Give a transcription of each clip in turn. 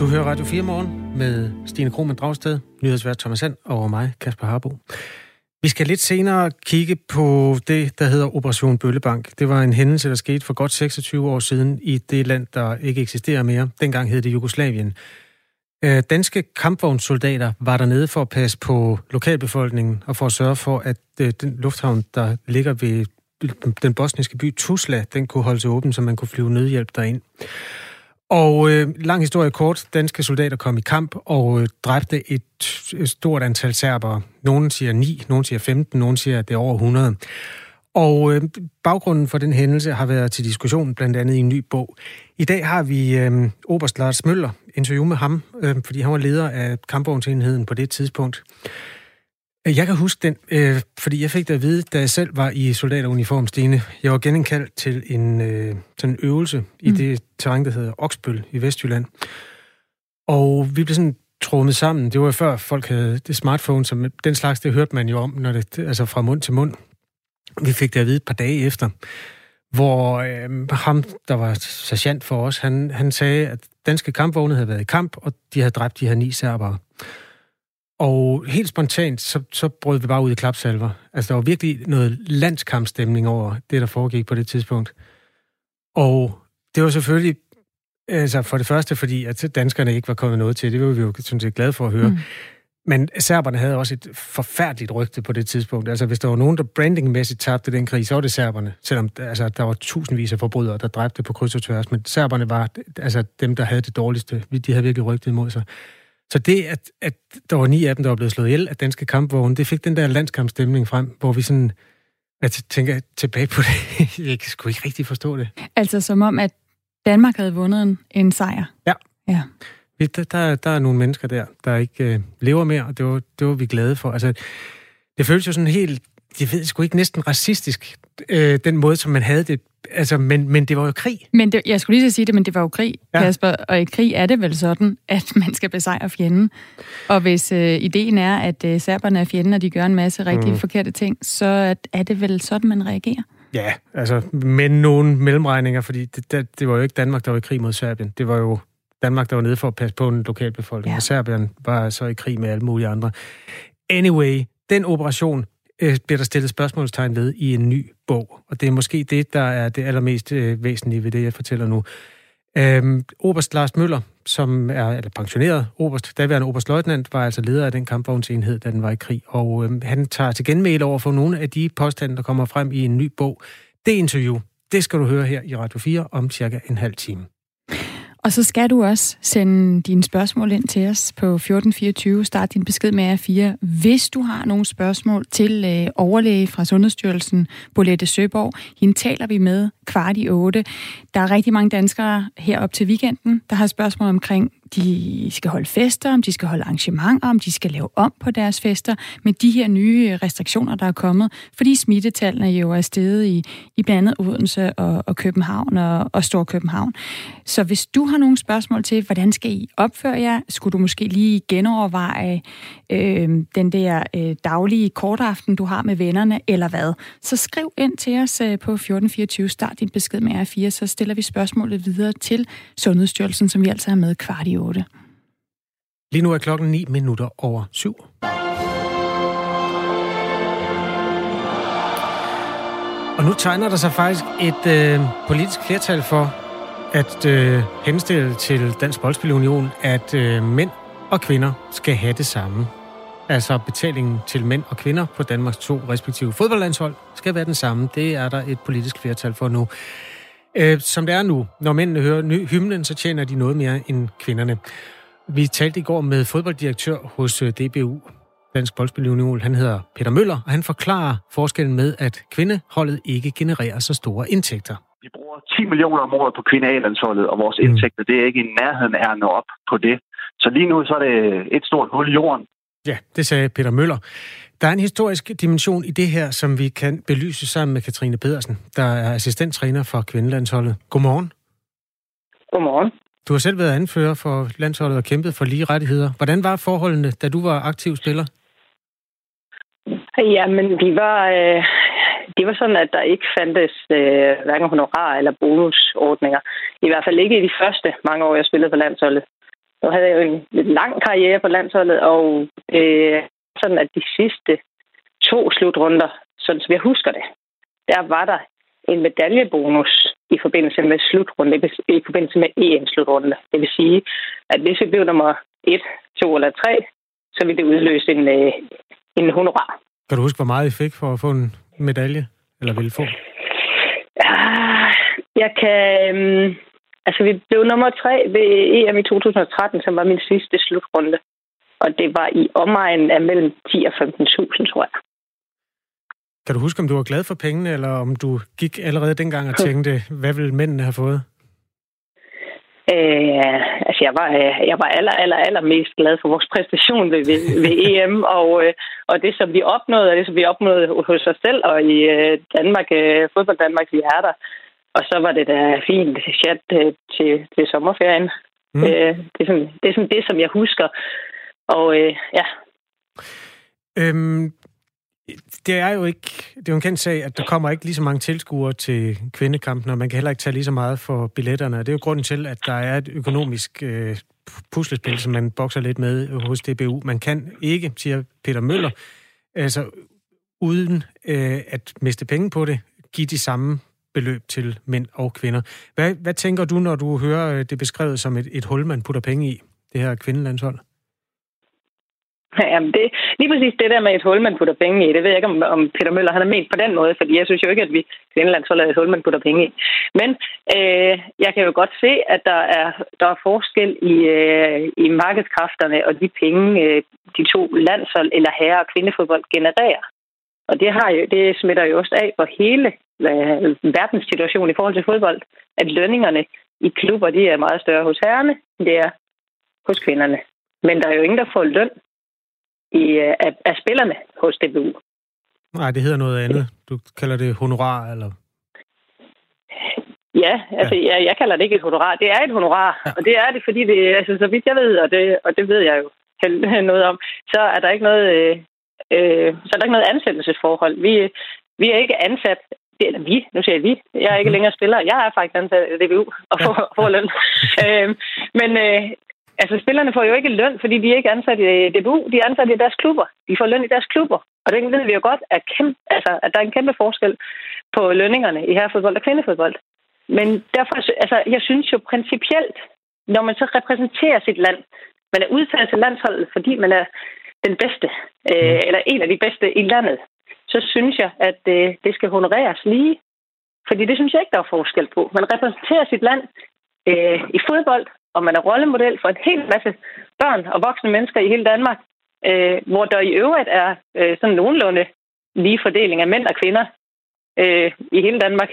Du hører Radio 4 morgen med Stine Krohmann Dragsted, nyhedsvært Thomas Sand og mig, Kasper Harbo. Vi skal lidt senere kigge på det, der hedder Operation Bøllebank. Det var en hændelse, der skete for godt 26 år siden i det land, der ikke eksisterer mere. Dengang hed det Jugoslavien. Øh, danske kampvognssoldater var der nede for at passe på lokalbefolkningen og for at sørge for, at øh, den lufthavn, der ligger ved den bosniske by Tuzla, den kunne holde sig åben, så man kunne flyve nødhjælp derind. Og øh, lang historie kort, danske soldater kom i kamp og øh, dræbte et, et stort antal serbere. Nogle siger 9, nogle siger 15, nogle siger, at det er over 100. Og øh, baggrunden for den hændelse har været til diskussion, blandt andet i en ny bog. I dag har vi øh, Oberst Lars Møller, interview med ham, øh, fordi han var leder af kampvognsenheden på det tidspunkt. Jeg kan huske den, øh, fordi jeg fik det at vide, da jeg selv var i soldateruniform, Stine. Jeg var genindkaldt til en øh, sådan en øvelse mm. i det terræn, der hedder Oksbøl i Vestjylland. Og vi blev sådan trummet sammen. Det var før folk havde det smartphone, som den slags, det hørte man jo om, når det, altså fra mund til mund. Vi fik det at vide et par dage efter, hvor øh, ham, der var sergeant for os, han, han sagde, at danske kampvogne havde været i kamp, og de havde dræbt de her ni serbere. Og helt spontant, så, så brød vi bare ud i klapsalver. Altså, der var virkelig noget landskampstemning over det, der foregik på det tidspunkt. Og det var selvfølgelig, altså for det første, fordi at danskerne ikke var kommet noget til. Det var vi jo sådan set glade for at høre. Mm. Men serberne havde også et forfærdeligt rygte på det tidspunkt. Altså, hvis der var nogen, der brandingmæssigt tabte den krig, så var det serberne. Selvom altså, der var tusindvis af forbrydere, der dræbte på kryds og tværs. Men serberne var altså, dem, der havde det dårligste. De havde virkelig rygtet imod sig. Så det, at, at der var ni af dem, der var blevet slået ihjel af danske kampvogne, det fik den der landskampstemning frem, hvor vi sådan, jeg tænker tilbage på det, jeg kan sgu ikke rigtig forstå det. Altså som om, at Danmark havde vundet en, en sejr? Ja. ja. Der, der, der er nogle mennesker der, der ikke øh, lever mere, og det var, det var vi glade for. Altså, det føles jo sådan helt, jeg ved sgu ikke, næsten racistisk, øh, den måde, som man havde det. Altså, men, men det var jo krig. Men det, jeg skulle lige så sige det, men det var jo krig, ja. Kasper. Og i krig er det vel sådan, at man skal besejre fjenden. Og hvis øh, ideen er, at øh, serberne er fjenden, og de gør en masse rigtig mm. forkerte ting, så er det vel sådan, man reagerer? Ja, altså med nogle mellemregninger, fordi det, det, det var jo ikke Danmark, der var i krig mod Serbien. Det var jo Danmark, der var nede for at passe på en lokalbefolkning. Ja. Og Serbien var så i krig med alle mulige andre. Anyway, den operation øh, bliver der stillet spørgsmålstegn ved i en ny bog. Og det er måske det, der er det allermest øh, væsentlige ved det, jeg fortæller nu. Øhm, Oberst Lars Møller, som er eller pensioneret oberst, daværende oberstløjtnant, var altså leder af den kampvognsenhed, da den var i krig. Og øhm, han tager til genmæle over for nogle af de påstande, der kommer frem i en ny bog. Det interview, det skal du høre her i Radio 4 om cirka en halv time. Og så skal du også sende dine spørgsmål ind til os på 1424. Start din besked med R4. Hvis du har nogle spørgsmål til øh, overlæge fra Sundhedsstyrelsen, Bolette Søborg, hende taler vi med kvart i otte. Der er rigtig mange danskere herop til weekenden, der har spørgsmål omkring de skal holde fester, om de skal holde arrangementer, om de skal lave om på deres fester, med de her nye øh, restriktioner, der er kommet, fordi smittetallene jo er steget i, i blandt andet Odense og, og København og, og Storkøbenhavn. Så hvis du har nogle spørgsmål til, hvordan skal I opføre jer, skulle du måske lige genoverveje øh, den der øh, daglige kortaften, du har med vennerne, eller hvad, så skriv ind til os øh, på 1424, start din besked med R4, så stiller vi spørgsmålet videre til Sundhedsstyrelsen, som vi altså har med kvart i 8. Lige nu er klokken 9 minutter over 7. Og nu tegner der sig faktisk et øh, politisk flertal for at øh, henstille til Dansk Boldspilunion, at øh, mænd og kvinder skal have det samme. Altså betalingen til mænd og kvinder på Danmarks to respektive fodboldlandshold skal være den samme. Det er der et politisk flertal for nu. Øh, som det er nu, når mændene hører ny hymnen, så tjener de noget mere end kvinderne. Vi talte i går med fodbolddirektør hos øh, DBU, Dansk Boldspilunion. Han hedder Peter Møller, og han forklarer forskellen med, at kvindeholdet ikke genererer så store indtægter. Vi bruger 10 millioner om året på kvindealandsholdet, og vores mm. indtægter, det er ikke i nærheden af at nå op på det. Så lige nu så er det et stort hul i jorden. Ja, det sagde Peter Møller. Der er en historisk dimension i det her, som vi kan belyse sammen med Katrine Pedersen, der er assistenttræner for kvindelandsholdet. Godmorgen. Godmorgen. Du har selv været anfører for landsholdet og kæmpet for lige rettigheder. Hvordan var forholdene, da du var aktiv spiller? Jamen, de var, øh, det var sådan, at der ikke fandtes øh, hverken honorar eller bonusordninger. I hvert fald ikke i de første mange år, jeg spillede på landsholdet. nu havde jeg jo en lidt lang karriere på landsholdet, og øh, sådan at de sidste to slutrunder, sådan som jeg husker det, der var der en medaljebonus i forbindelse med slutrunde, i forbindelse med EM-slutrunde. Det vil sige, at hvis vi blev nummer 1, 2 eller 3, så ville det udløse en, øh, en honorar. Kan du huske, hvor meget I fik for at få en medalje? Eller ville få? Ja, jeg kan... Um, altså, vi blev nummer 3 ved EM i 2013, som var min sidste slutrunde. Og det var i omegnen af mellem 10 og 15.000, tror jeg. Kan du huske, om du var glad for pengene, eller om du gik allerede dengang og tænkte, hvad vil mændene have fået? Øh, altså, jeg var, jeg var aller, aller, aller mest glad for vores præstation ved, ved, ved EM, og, øh, og det, som vi opnåede, og det, som vi opnåede hos os selv og i øh, Danmark, øh, fodbold Danmarks hjerter. Og så var det da fint chat til, til sommerferien. Mm. Øh, det, er sådan, det er sådan det, som jeg husker. Og øh, ja. Øhm, det er jo ikke, det er jo en kendt sag, at der kommer ikke lige så mange tilskuere til kvindekampen, og man kan heller ikke tage lige så meget for billetterne. Det er jo grunden til, at der er et økonomisk øh, puslespil, som man bokser lidt med hos DBU. Man kan ikke, siger Peter Møller, altså uden øh, at miste penge på det, give de samme beløb til mænd og kvinder. Hvad, hvad tænker du, når du hører øh, det beskrevet som et, et hul, man putter penge i, det her kvindelandshold? Jamen, det, lige præcis det der med et hul, man putter penge i, det ved jeg ikke, om, om Peter Møller han er ment på den måde, fordi jeg synes jo ikke, at vi kvindelandsholdet er et hul, man putter penge i. Men øh, jeg kan jo godt se, at der er, der er forskel i, øh, i markedskræfterne og de penge, øh, de to landshold eller herre- og kvindefodbold genererer. Og det, har jo, det smitter jo også af på hele øh, verdens situation i forhold til fodbold, at lønningerne i klubber, de er meget større hos herrerne, end det er hos kvinderne. Men der er jo ingen, der får løn i, øh, af, af spillerne hos DBU. Nej, det hedder noget andet. Du kalder det honorar, eller? Ja, altså ja. Jeg, jeg kalder det ikke et honorar. Det er et honorar, ja. og det er det, fordi det, altså, så vidt jeg ved, og det, og det ved jeg jo noget om, så er der ikke noget, øh, øh, så er der ikke noget ansættelsesforhold. Vi, vi er ikke ansat, eller vi, nu siger jeg vi, jeg er ikke mm. længere spiller, jeg er faktisk ansat i DBU og får, ja. får løn. øh, men, øh, Altså, spillerne får jo ikke løn, fordi de er ikke ansat i DBU. De er ansat i deres klubber. De får løn i deres klubber. Og det ved vi jo godt, at, kæmpe, altså, at der er en kæmpe forskel på lønningerne i herrefodbold og kvindefodbold. Men derfor, altså, jeg synes jo principielt, når man så repræsenterer sit land, man er udtaget til landsholdet, fordi man er den bedste, øh, mm. eller en af de bedste i landet, så synes jeg, at øh, det skal honoreres lige. Fordi det synes jeg ikke, der er forskel på. Man repræsenterer sit land øh, i fodbold, og man er rollemodel for en hel masse børn og voksne mennesker i hele Danmark, øh, hvor der i øvrigt er øh, sådan nogenlunde lige fordeling af mænd og kvinder øh, i hele Danmark.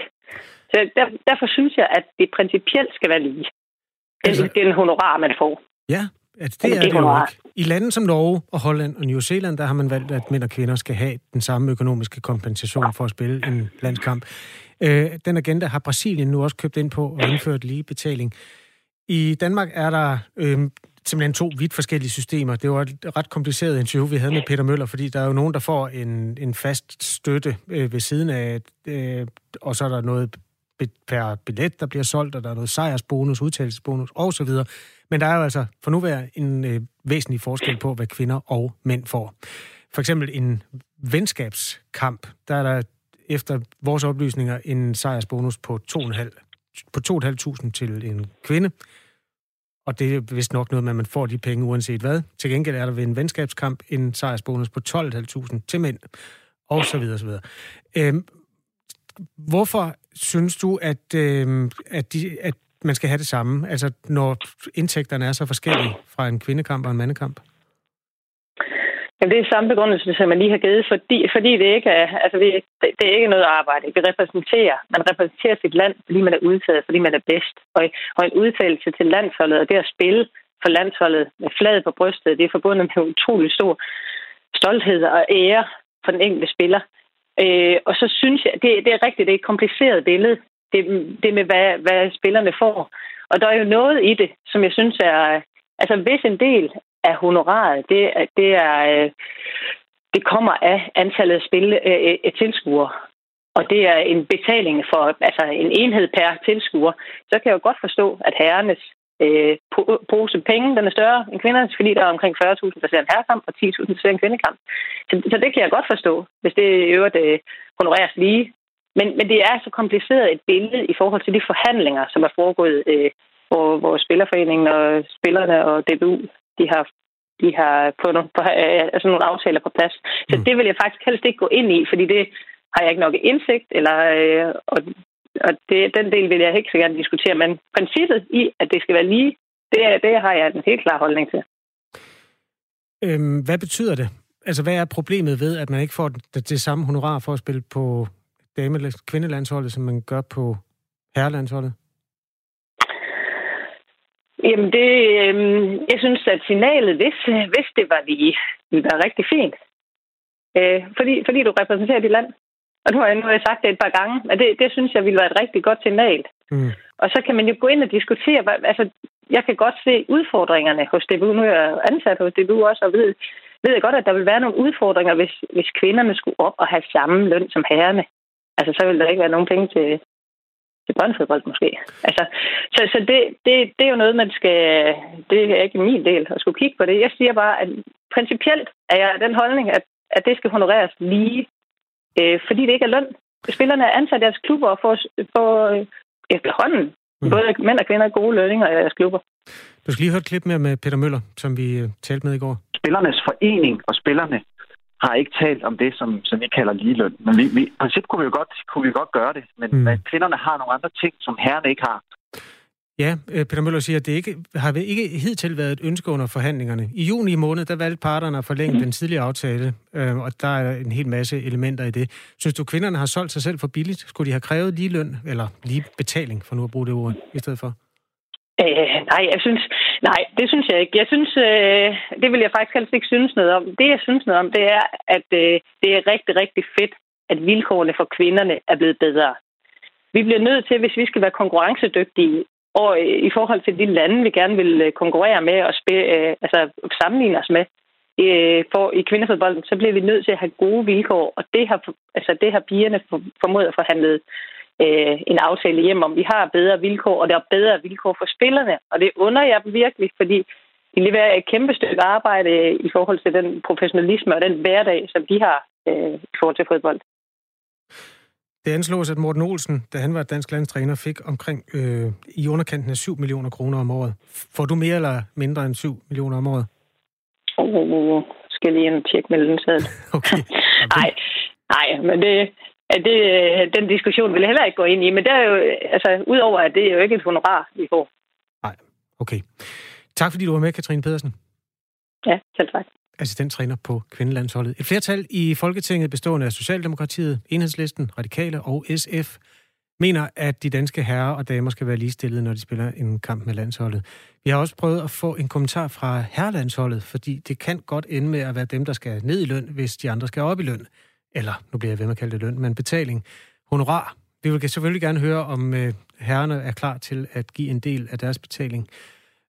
Så der, derfor synes jeg, at det principielt skal være lige. Den, altså, den honorar, man får. Ja, altså det, det er det, det jo ikke. I lande som Norge og Holland og New Zealand, der har man valgt, at mænd og kvinder skal have den samme økonomiske kompensation for at spille en landskamp. Øh, den agenda har Brasilien nu også købt ind på og indført lige betaling. I Danmark er der øh, simpelthen to vidt forskellige systemer. Det var et ret kompliceret interview, vi havde med Peter Møller, fordi der er jo nogen, der får en, en fast støtte øh, ved siden af, øh, og så er der noget per billet, der bliver solgt, og der er noget sejrsbonus, udtalelsesbonus osv. Men der er jo altså for nu være en øh, væsentlig forskel på, hvad kvinder og mænd får. For eksempel en venskabskamp, der er der efter vores oplysninger en sejrsbonus på 2,5 på 2.500 til en kvinde, og det er vist nok noget med, at man får de penge uanset hvad. Til gengæld er der ved en venskabskamp en sejrsbonus på 12.500 til mænd, og så videre, så videre. Øhm, hvorfor synes du, at, øhm, at, de, at man skal have det samme, altså når indtægterne er så forskellige fra en kvindekamp og en mandekamp? Jamen, det er samme begrundelse, som man lige har givet, fordi, fordi det ikke er, altså, det, det er ikke noget arbejde. Vi repræsenterer, man repræsenterer sit land, fordi man er udtaget, fordi man er bedst. Og, og en udtalelse til landsholdet, og det at spille for landsholdet med flaget på brystet, det er forbundet med utrolig stor stolthed og ære for den enkelte spiller. Øh, og så synes jeg, det, det er rigtigt, det er et kompliceret billede, det, det med, hvad, hvad spillerne får. Og der er jo noget i det, som jeg synes er, altså hvis en del af honoraret, det, det, er, øh, det kommer af antallet af spil, øh, øh, øh, tilskuere. Og det er en betaling for altså en enhed per tilskuer. Så kan jeg jo godt forstå, at herrenes øh, pose penge, den er større end kvindernes, fordi der er omkring 40.000, der ser en herrekamp, og 10.000, der ser en kvindekamp. Så, så det kan jeg godt forstå, hvis det i øvrigt øh, honoreres lige. Men, men det er så kompliceret et billede i forhold til de forhandlinger, som er foregået, øh, hvor, hvor Spillerforeningen og spillerne og DBU, de har de har fået nogle, øh, altså nogle aftaler på plads. Så mm. det vil jeg faktisk helst ikke gå ind i, fordi det har jeg ikke nok indsigt, eller, øh, og og det, den del vil jeg ikke så gerne diskutere, men princippet i, at det skal være lige, det, det har jeg en helt klar holdning til. Øhm, hvad betyder det? Altså, hvad er problemet ved, at man ikke får det, det samme honorar for at spille på dame- kvindelandsholdet, som man gør på herrelandsholdet? Jamen, det, øhm, jeg synes, at signalet, hvis, hvis det var lige, ville være rigtig fint. Øh, fordi, fordi du repræsenterer dit land. Og nu har, jeg, nu har jeg sagt det et par gange, men det, det synes jeg ville være et rigtig godt signal. Mm. Og så kan man jo gå ind og diskutere, altså jeg kan godt se udfordringerne hos DBU. Nu er jeg ansat hos DBU også, og ved, ved jeg godt, at der vil være nogle udfordringer, hvis, hvis kvinderne skulle op og have samme løn som herrerne. Altså, så vil der ikke være nogen penge til, til børnefodbold måske. Altså, så så det, det, det er jo noget, man skal... Det er ikke min del at skulle kigge på det. Jeg siger bare, at principielt er jeg den holdning, at, at det skal honoreres lige øh, fordi det ikke er løn. Spillerne er ansat i deres klubber og får, får øh, efterhånden mm. både mænd og kvinder gode lønninger i deres klubber. Du skal lige høre et klip mere med Peter Møller, som vi øh, talte med i går. Spillernes forening og spillerne har ikke talt om det, som, som vi kalder ligeløn. Men vi, vi, i princip kunne vi jo godt, kunne vi godt gøre det, men, mm. men kvinderne har nogle andre ting, som herrerne ikke har. Ja, øh, Peter Møller siger, at det ikke, har ikke hidtil været et ønske under forhandlingerne. I juni måned, der valgte parterne at forlænge mm. den tidligere aftale, øh, og der er en hel masse elementer i det. Synes du, kvinderne har solgt sig selv for billigt? Skulle de have krævet lige løn, eller lige betaling, for nu at bruge det ord, i stedet for? Øh, nej, jeg synes, nej, det synes jeg ikke. Jeg synes, øh, det vil jeg faktisk helst ikke synes noget om. Det, jeg synes noget om, det er, at øh, det er rigtig, rigtig fedt, at vilkårene for kvinderne er blevet bedre. Vi bliver nødt til, hvis vi skal være konkurrencedygtige og øh, i forhold til de lande, vi gerne vil øh, konkurrere med og spille, øh, altså sammenligne os med øh, for, i kvindefodbolden, så bliver vi nødt til at have gode vilkår, og det har, altså, det har pigerne formået at forhandle øh, en aftale hjem om. Vi har bedre vilkår, og der er bedre vilkår for spillerne, og det under jeg dem virkelig, fordi de leverer et kæmpe stykke arbejde i forhold til den professionalisme og den hverdag, som de har øh, i forhold til fodbold. Det anslås, at Morten Olsen, da han var dansk landstræner, fik omkring øh, i underkanten af 7 millioner kroner om året. Får du mere eller mindre end 7 millioner om året? Oh, oh, oh. skal lige ind tjekke med lønsedlen. okay. Nej, nej, men det, det, den diskussion vil jeg heller ikke gå ind i. Men det er jo, altså, udover at det er jo ikke et honorar, vi får. Nej, okay. Tak fordi du var med, Katrine Pedersen. Ja, selv tak assistenttræner på kvindelandsholdet. Et flertal i Folketinget bestående af Socialdemokratiet, Enhedslisten, Radikale og SF mener, at de danske herrer og damer skal være ligestillede, når de spiller en kamp med landsholdet. Vi har også prøvet at få en kommentar fra herrelandsholdet, fordi det kan godt ende med at være dem, der skal ned i løn, hvis de andre skal op i løn. Eller, nu bliver jeg ved med at kalde det løn, men betaling. Honorar. Vi vil selvfølgelig gerne høre, om øh, herrerne er klar til at give en del af deres betaling.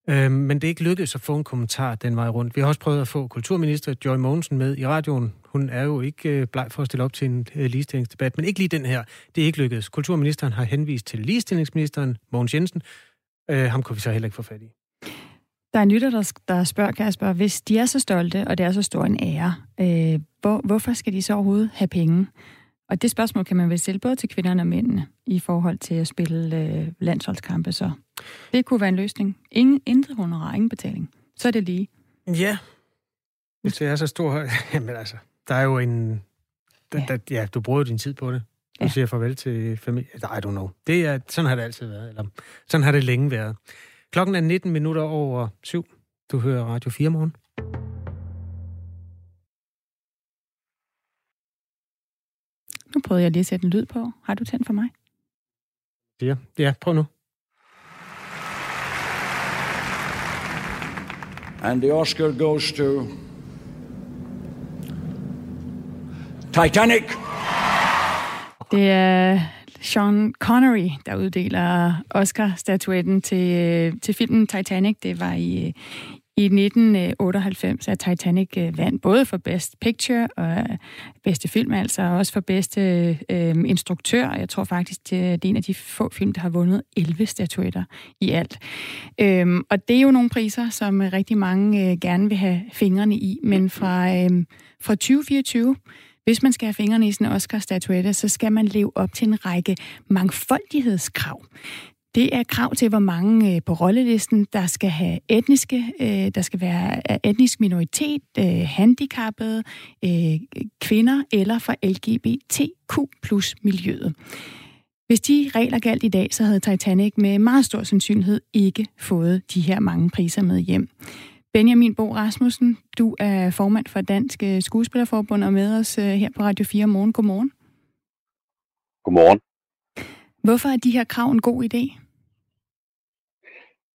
Øh, men det er ikke lykkedes at få en kommentar den vej rundt. Vi har også prøvet at få kulturminister Joy Mogensen med i radioen. Hun er jo ikke øh, bleg for at stille op til en øh, ligestillingsdebat, men ikke lige den her. Det er ikke lykkedes. Kulturministeren har henvist til ligestillingsministeren, Mogens Jensen. Øh, ham kunne vi så heller ikke få fat i. Der er en lytter, der, der spørger Kasper, hvis de er så stolte, og det er så stor en ære, øh, hvor, hvorfor skal de så overhovedet have penge? Og det spørgsmål kan man vel stille både til kvinderne og mændene i forhold til at spille øh, landsholdskampe. Så det kunne være en løsning. Ingen intet honorar, ingen betaling. Så er det lige. Ja. Hvis det er så stor... Jamen altså, der er jo en... Der, ja. Der, ja, du bruger din tid på det. Du ja. siger farvel til familie. I don't know. Det er, sådan har det altid været. Eller, sådan har det længe været. Klokken er 19 minutter over syv. Du hører Radio 4 morgen. Nu prøvede jeg lige at sætte en lyd på. Har du tændt for mig? Ja, ja prøv nu. And the Oscar goes to Titanic. Det er Sean Connery, der uddeler Oscar-statuetten til, øh, til filmen Titanic. Det var i, øh, I 1998 at Titanic øh, vandt både for Best Picture og bedste film, altså også for bedste øh, instruktør. Jeg tror faktisk, det er en af de få film, der har vundet 11 statuetter i alt. Øhm, og det er jo nogle priser, som rigtig mange øh, gerne vil have fingrene i, men fra, øh, fra 2024 hvis man skal have fingrene i sådan en Oscar-statuette, så skal man leve op til en række mangfoldighedskrav. Det er krav til, hvor mange øh, på rollelisten, der skal have etniske, øh, der skal være etnisk minoritet, øh, handicappede, øh, kvinder eller for LGBTQ plus miljøet. Hvis de regler galt i dag, så havde Titanic med meget stor sandsynlighed ikke fået de her mange priser med hjem. Benjamin Bo Rasmussen, du er formand for Dansk Skuespillerforbund og med os her på Radio 4 morgen. Godmorgen. Godmorgen. Hvorfor er de her krav en god idé?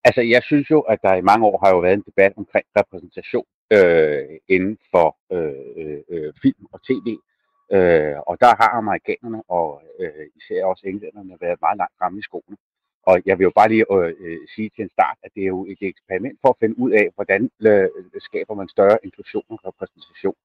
Altså, jeg synes jo, at der i mange år har jo været en debat omkring repræsentation øh, inden for øh, øh, film og tv. Øh, og der har amerikanerne og øh, især også englænderne været meget langt fremme i skoene. Og jeg vil jo bare lige øh, øh, sige til en start, at det er jo et eksperiment for at finde ud af, hvordan øh, skaber man større inklusion og repræsentation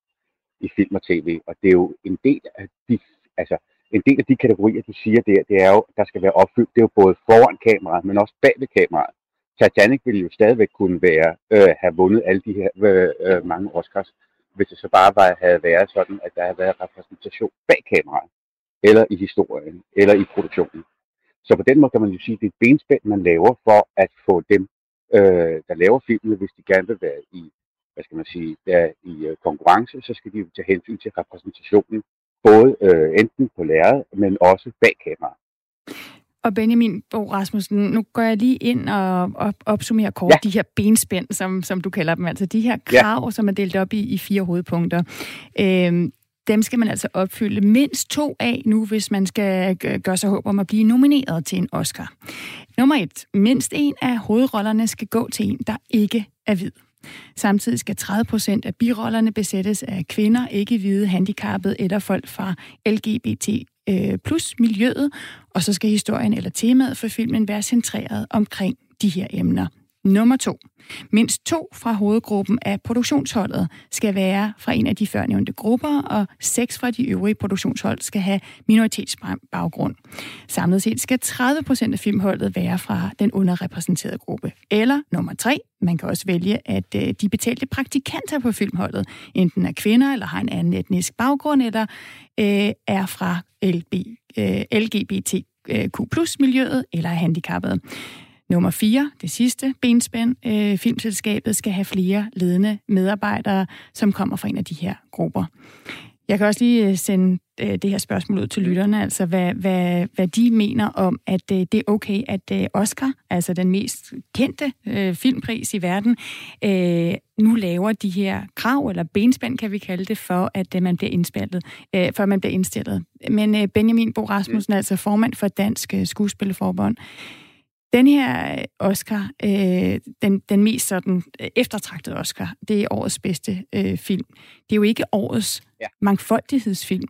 i film og tv. Og det er jo en del af de, altså, en del af de kategorier, du siger der, det er jo, der skal være opfyldt. Det er jo både foran kameraet, men også bag ved kameraet. Titanic ville jo stadigvæk kunne være, øh, have vundet alle de her øh, øh, mange Oscars, hvis det så bare var, havde været sådan, at der havde været repræsentation bag kameraet, eller i historien, eller i produktionen. Så på den måde kan man jo sige, at det er et benspænd, man laver for at få dem, øh, der laver filmene, hvis de gerne vil være i, hvad skal man sige, der i øh, konkurrence, så skal de jo tage hensyn til repræsentationen både øh, enten på lærret, men også bag kameraet. Og Benjamin Bo Rasmussen, nu går jeg lige ind og, og opsummerer kort ja. de her benspænd, som, som du kalder dem, altså de her krav, ja. som er delt op i, i fire hovedpunkter. Øhm, dem skal man altså opfylde mindst to af nu, hvis man skal gøre sig håb om at blive nomineret til en Oscar. Nummer et. Mindst en af hovedrollerne skal gå til en, der ikke er hvid. Samtidig skal 30 procent af birollerne besættes af kvinder, ikke hvide, handicappede eller folk fra LGBT øh, plus miljøet, og så skal historien eller temaet for filmen være centreret omkring de her emner. Nummer to. Mindst to fra hovedgruppen af produktionsholdet skal være fra en af de førnævnte grupper, og seks fra de øvrige produktionshold skal have minoritetsbaggrund. Samlet set skal 30 procent af filmholdet være fra den underrepræsenterede gruppe. Eller nummer tre. Man kan også vælge, at øh, de betalte praktikanter på filmholdet enten er kvinder, eller har en anden etnisk baggrund, eller øh, er fra LB, øh, LGBTQ plus miljøet, eller er handicappede. Nummer 4, det sidste benspænd. Øh, filmselskabet skal have flere ledende medarbejdere, som kommer fra en af de her grupper. Jeg kan også lige øh, sende øh, det her spørgsmål ud til lytterne, altså hvad, hvad, hvad de mener om, at øh, det er okay, at øh, Oscar, altså den mest kendte øh, filmpris i verden, øh, nu laver de her krav, eller benspænd kan vi kalde det, for at øh, man bliver indspillet, øh, for at man bliver indstillet. Men øh, Benjamin Bo Rasmussen, mm. altså formand for Dansk øh, Skuespillerforbund, den her øh, Oscar, øh, den, den mest sådan øh, eftertragtede Oscar, det er årets bedste øh, film. Det er jo ikke årets ja. mangfoldighedsfilm.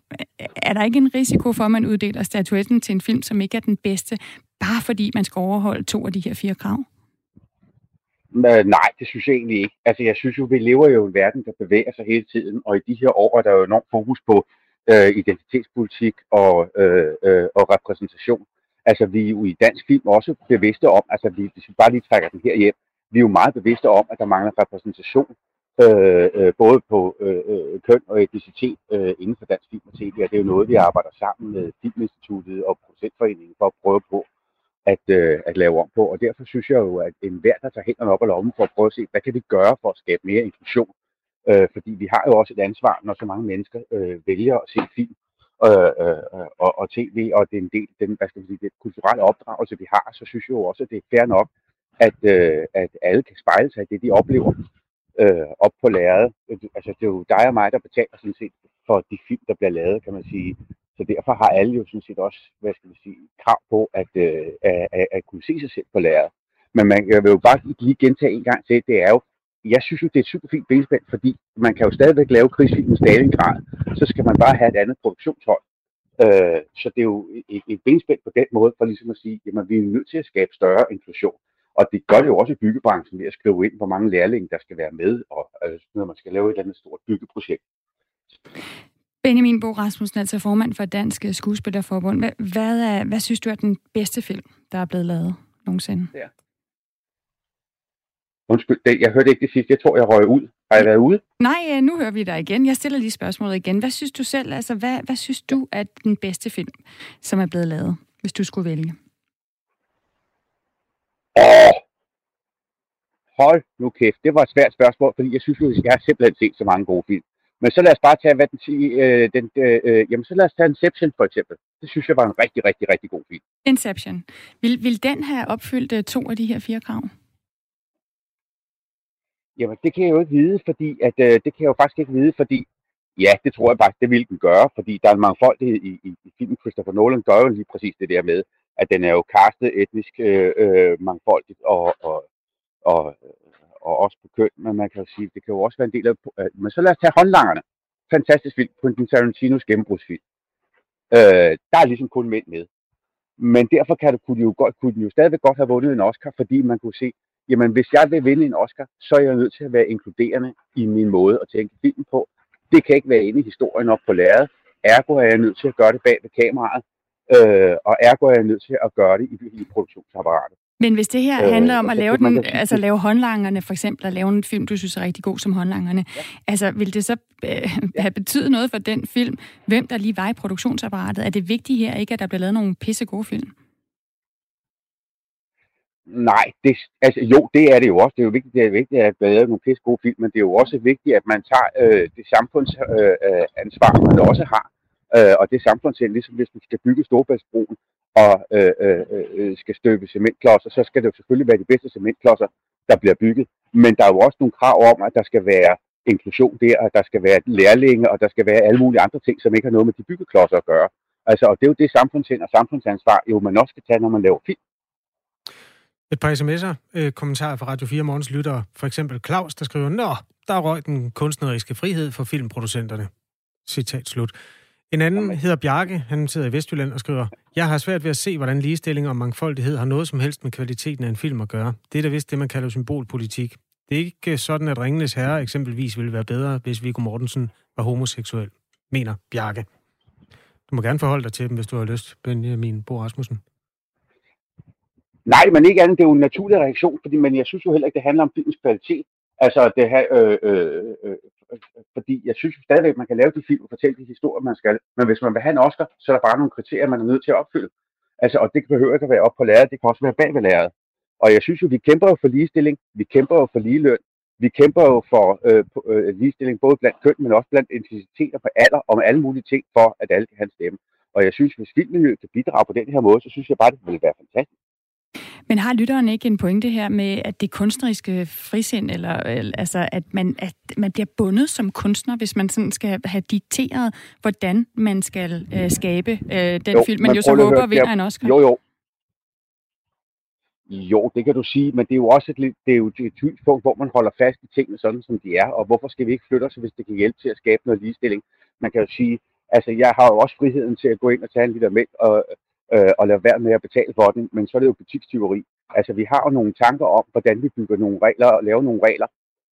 Er der ikke en risiko for, at man uddeler statuetten til en film, som ikke er den bedste, bare fordi man skal overholde to af de her fire krav? Øh, nej, det synes jeg egentlig ikke. Altså, jeg synes jo, vi lever jo i en verden, der bevæger sig hele tiden, og i de her år er der jo enormt fokus på øh, identitetspolitik og, øh, øh, og repræsentation. Altså, vi er jo i dansk film også bevidste om, altså vi, hvis vi bare lige trækker den her hjem, vi er jo meget bevidste om, at der mangler repræsentation, øh, øh, både på øh, øh, køn og etnicitet øh, inden for dansk film og tv, og det er jo noget, vi arbejder sammen med Filminstituttet og Producentforeningen for at prøve på at, øh, at lave om på. Og derfor synes jeg jo, at enhver, der tager hænderne op og lommen for at prøve at se, hvad kan vi gøre for at skabe mere inklusion? Øh, fordi vi har jo også et ansvar, når så mange mennesker øh, vælger at se film Øh, øh, øh, og, og tv, og det er en del af den, hvad skal sige, den kulturelle opdragelse, vi har, så synes jeg jo også, at det er fair nok, at, øh, at alle kan spejle sig i det, de oplever øh, op på lærredet. Altså, det er jo dig og mig, der betaler sådan set for de film, der bliver lavet, kan man sige. Så derfor har alle jo sådan set også, hvad skal man sige, krav på at, øh, at, at, at kunne se sig selv på lærredet. Men man jeg vil jo bare lige gentage en gang til, det er jo, jeg synes jo, det er et super fint benspænd, fordi man kan jo stadigvæk lave krigsfilm i Stalingrad, så skal man bare have et andet produktionshold. Øh, så det er jo et, et benspænd på den måde, for ligesom at sige, jamen vi er nødt til at skabe større inklusion. Og det gør det jo også i byggebranchen ved at skrive ind, hvor mange lærlinge, der skal være med, og altså, når man skal lave et eller andet stort byggeprojekt. Benjamin Bo Rasmussen, altså formand for Dansk Skuespillerforbund. Hvad, hvad, er, hvad synes du er den bedste film, der er blevet lavet nogensinde? Ja. Undskyld, jeg hørte ikke det sidste. Jeg tror, jeg røg ud. Har jeg været ude? Nej, øh, nu hører vi dig igen. Jeg stiller lige spørgsmålet igen. Hvad synes du selv, altså hvad, hvad synes du er den bedste film, som er blevet lavet, hvis du skulle vælge? Åh, hold nu kæft. Det var et svært spørgsmål, fordi jeg synes jo, jeg har simpelthen set så mange gode film. Men så lad os bare tage, hvad den siger, øh, den, øh, øh, jamen så lad os tage Inception for eksempel. Det synes jeg var en rigtig, rigtig, rigtig god film. Inception. Vil, vil den have opfyldt øh, to af de her fire krav? Jamen, det kan jeg jo ikke vide, fordi at, øh, det kan jeg jo faktisk ikke vide, fordi ja, det tror jeg faktisk, det ville den gøre, fordi der er en mangfoldighed i, i, i filmen. Christopher Nolan gør jo lige præcis det der med, at den er jo castet etnisk øh, øh, mangfoldigt og, og, og, og også på køn, men man kan jo sige, det kan jo også være en del af... Øh, men så lad os tage håndlangerne. Fantastisk film, Quentin Tarantinos gennembrudsfilm. Øh, der er ligesom kun mænd med. Men derfor kan det, kunne, de jo godt, kunne de jo stadigvæk godt have vundet en Oscar, fordi man kunne se, jamen hvis jeg vil vinde en Oscar, så er jeg nødt til at være inkluderende i min måde at tænke filmen på. Det kan ikke være inde i historien op på lærredet. Ergo er jeg nødt til at gøre det bag ved kameraet, øh, og ergo er jeg nødt til at gøre det i, i produktionsapparatet. Men hvis det her øh, handler om at lave, den, altså lave håndlangerne, for eksempel at lave en film, du synes er rigtig god som håndlangerne, ja. altså vil det så øh, have betydet noget for den film, hvem der lige var i produktionsapparatet? Er det vigtigt her ikke, at der bliver lavet nogle pisse gode film? Nej, det, altså, jo, det er det jo også. Det er jo vigtigt, det er vigtigt at lave nogle pisse gode film, men det er jo også vigtigt, at man tager øh, det samfundsansvar, øh, øh man også har. Øh, og det samfundsind, ligesom hvis man skal bygge Storbæltsbroen og øh, øh, øh, skal støbe cementklodser, så skal det jo selvfølgelig være de bedste cementklodser, der bliver bygget. Men der er jo også nogle krav om, at der skal være inklusion der, at der skal være lærlinge, og der skal være alle mulige andre ting, som ikke har noget med de byggeklodser at gøre. Altså, og det er jo det samfundsind og samfundsansvar, jo man også skal tage, når man laver film. Et par sms'er, øh, kommentarer fra Radio 4 Morgens lytter. For eksempel Claus, der skriver, Nå, der røg den kunstneriske frihed for filmproducenterne. Citat slut. En anden okay. hedder Bjarke, han sidder i Vestjylland og skriver, Jeg har svært ved at se, hvordan ligestilling og mangfoldighed har noget som helst med kvaliteten af en film at gøre. Det er da vist det, man kalder symbolpolitik. Det er ikke sådan, at Ringenes Herre eksempelvis ville være bedre, hvis Viggo Mortensen var homoseksuel, mener Bjarke. Du må gerne forholde dig til dem, hvis du har lyst, Benjamin Bo Rasmussen. Nej, men ikke andet. Det er jo en naturlig reaktion, fordi, men jeg synes jo heller ikke, det handler om filmens kvalitet. Altså, det her, øh, øh, øh, fordi jeg synes jo stadigvæk, at man kan lave de film og fortælle de historier, man skal. Men hvis man vil have en Oscar, så er der bare nogle kriterier, man er nødt til at opfylde. Altså, og det behøver ikke at være op på lærret, det kan også være bag ved lærret. Og jeg synes jo, vi kæmper jo for ligestilling, vi kæmper jo for ligeløn, vi kæmper jo for øh, øh, ligestilling både blandt køn, men også blandt intensiteter på alder, og med alle mulige ting for, at alle kan have en stemme. Og jeg synes, hvis filmmiljøet kan bidrage på den her måde, så synes jeg bare, det ville være fantastisk. Men har lytteren ikke en pointe her med, at det kunstneriske frisind, eller, eller altså, at man, at man bliver bundet som kunstner, hvis man sådan skal have dikteret, hvordan man skal øh, skabe øh, den jo, film, man jo så håber vinder en Oscar? Jo, jo. Jo, det kan du sige, men det er jo også et, det er jo et synspunkt, hvor man holder fast i tingene sådan, som de er, og hvorfor skal vi ikke flytte os, hvis det kan hjælpe til at skabe noget ligestilling? Man kan jo sige, altså jeg har jo også friheden til at gå ind og tage en liter mælk og, øh, og lade være med at betale for den, men så er det jo butikstyveri. Altså, vi har jo nogle tanker om, hvordan vi bygger nogle regler og laver nogle regler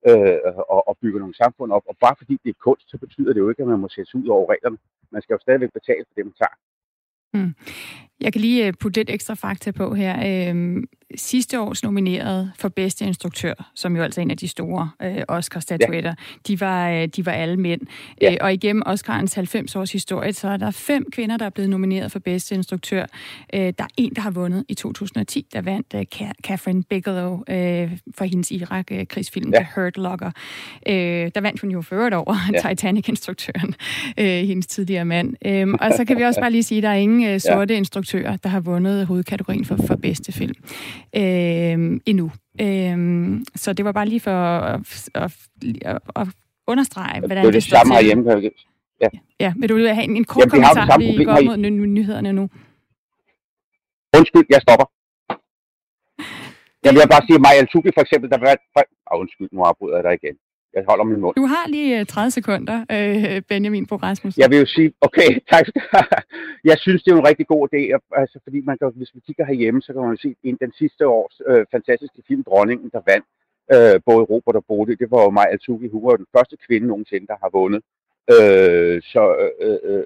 øh, og, og bygger nogle samfund op. Og bare fordi det er kunst, så betyder det jo ikke, at man må sætte ud over reglerne. Man skal jo stadigvæk betale for det, man tager. Mm. Jeg kan lige øh, putte lidt ekstra fakta på her. Øhm, sidste års nomineret for bedste instruktør, som jo altså er en af de store øh, Oscar-statuetter, ja. de, var, øh, de var alle mænd. Ja. Øh, og igennem Oscarens 90 års historie, så er der fem kvinder, der er blevet nomineret for bedste instruktør. Øh, der er en, der har vundet i 2010, der vandt øh, Catherine Bigelow øh, for hendes Irak-krigsfilm ja. The Hurt Locker. Øh, der vandt hun jo for over ja. Titanic-instruktøren, øh, hendes tidligere mand. Øh, og så kan vi også bare lige sige, at der er ingen øh, sorte ja. instruktører, der har vundet hovedkategorien for, for bedste film øh, endnu. Øh, så det var bare lige for at, at, at, at understrege, hvordan det, det, det samme herhjemme. Ja. ja, vil du have en, en kort Jamen, kommentar, vi, vi går mod ny- nyhederne nu? Undskyld, jeg stopper. Jeg vil bare sige, Maja Altuki for eksempel, der var... Ah, undskyld, nu afbryder jeg dig igen. Jeg holder min mund. Du har lige 30 sekunder, øh, Benjamin Bo Rasmussen. Jeg vil jo sige, okay, tak skal Jeg synes, det er en rigtig god idé, altså, fordi man kan, hvis vi kigger herhjemme, så kan man se, at den sidste års øh, fantastiske film, Dronningen, der vandt, øh, både Robert og Bode, det var jo Maja Altugi. Hun var den første kvinde nogensinde, der har vundet øh, så, øh, øh,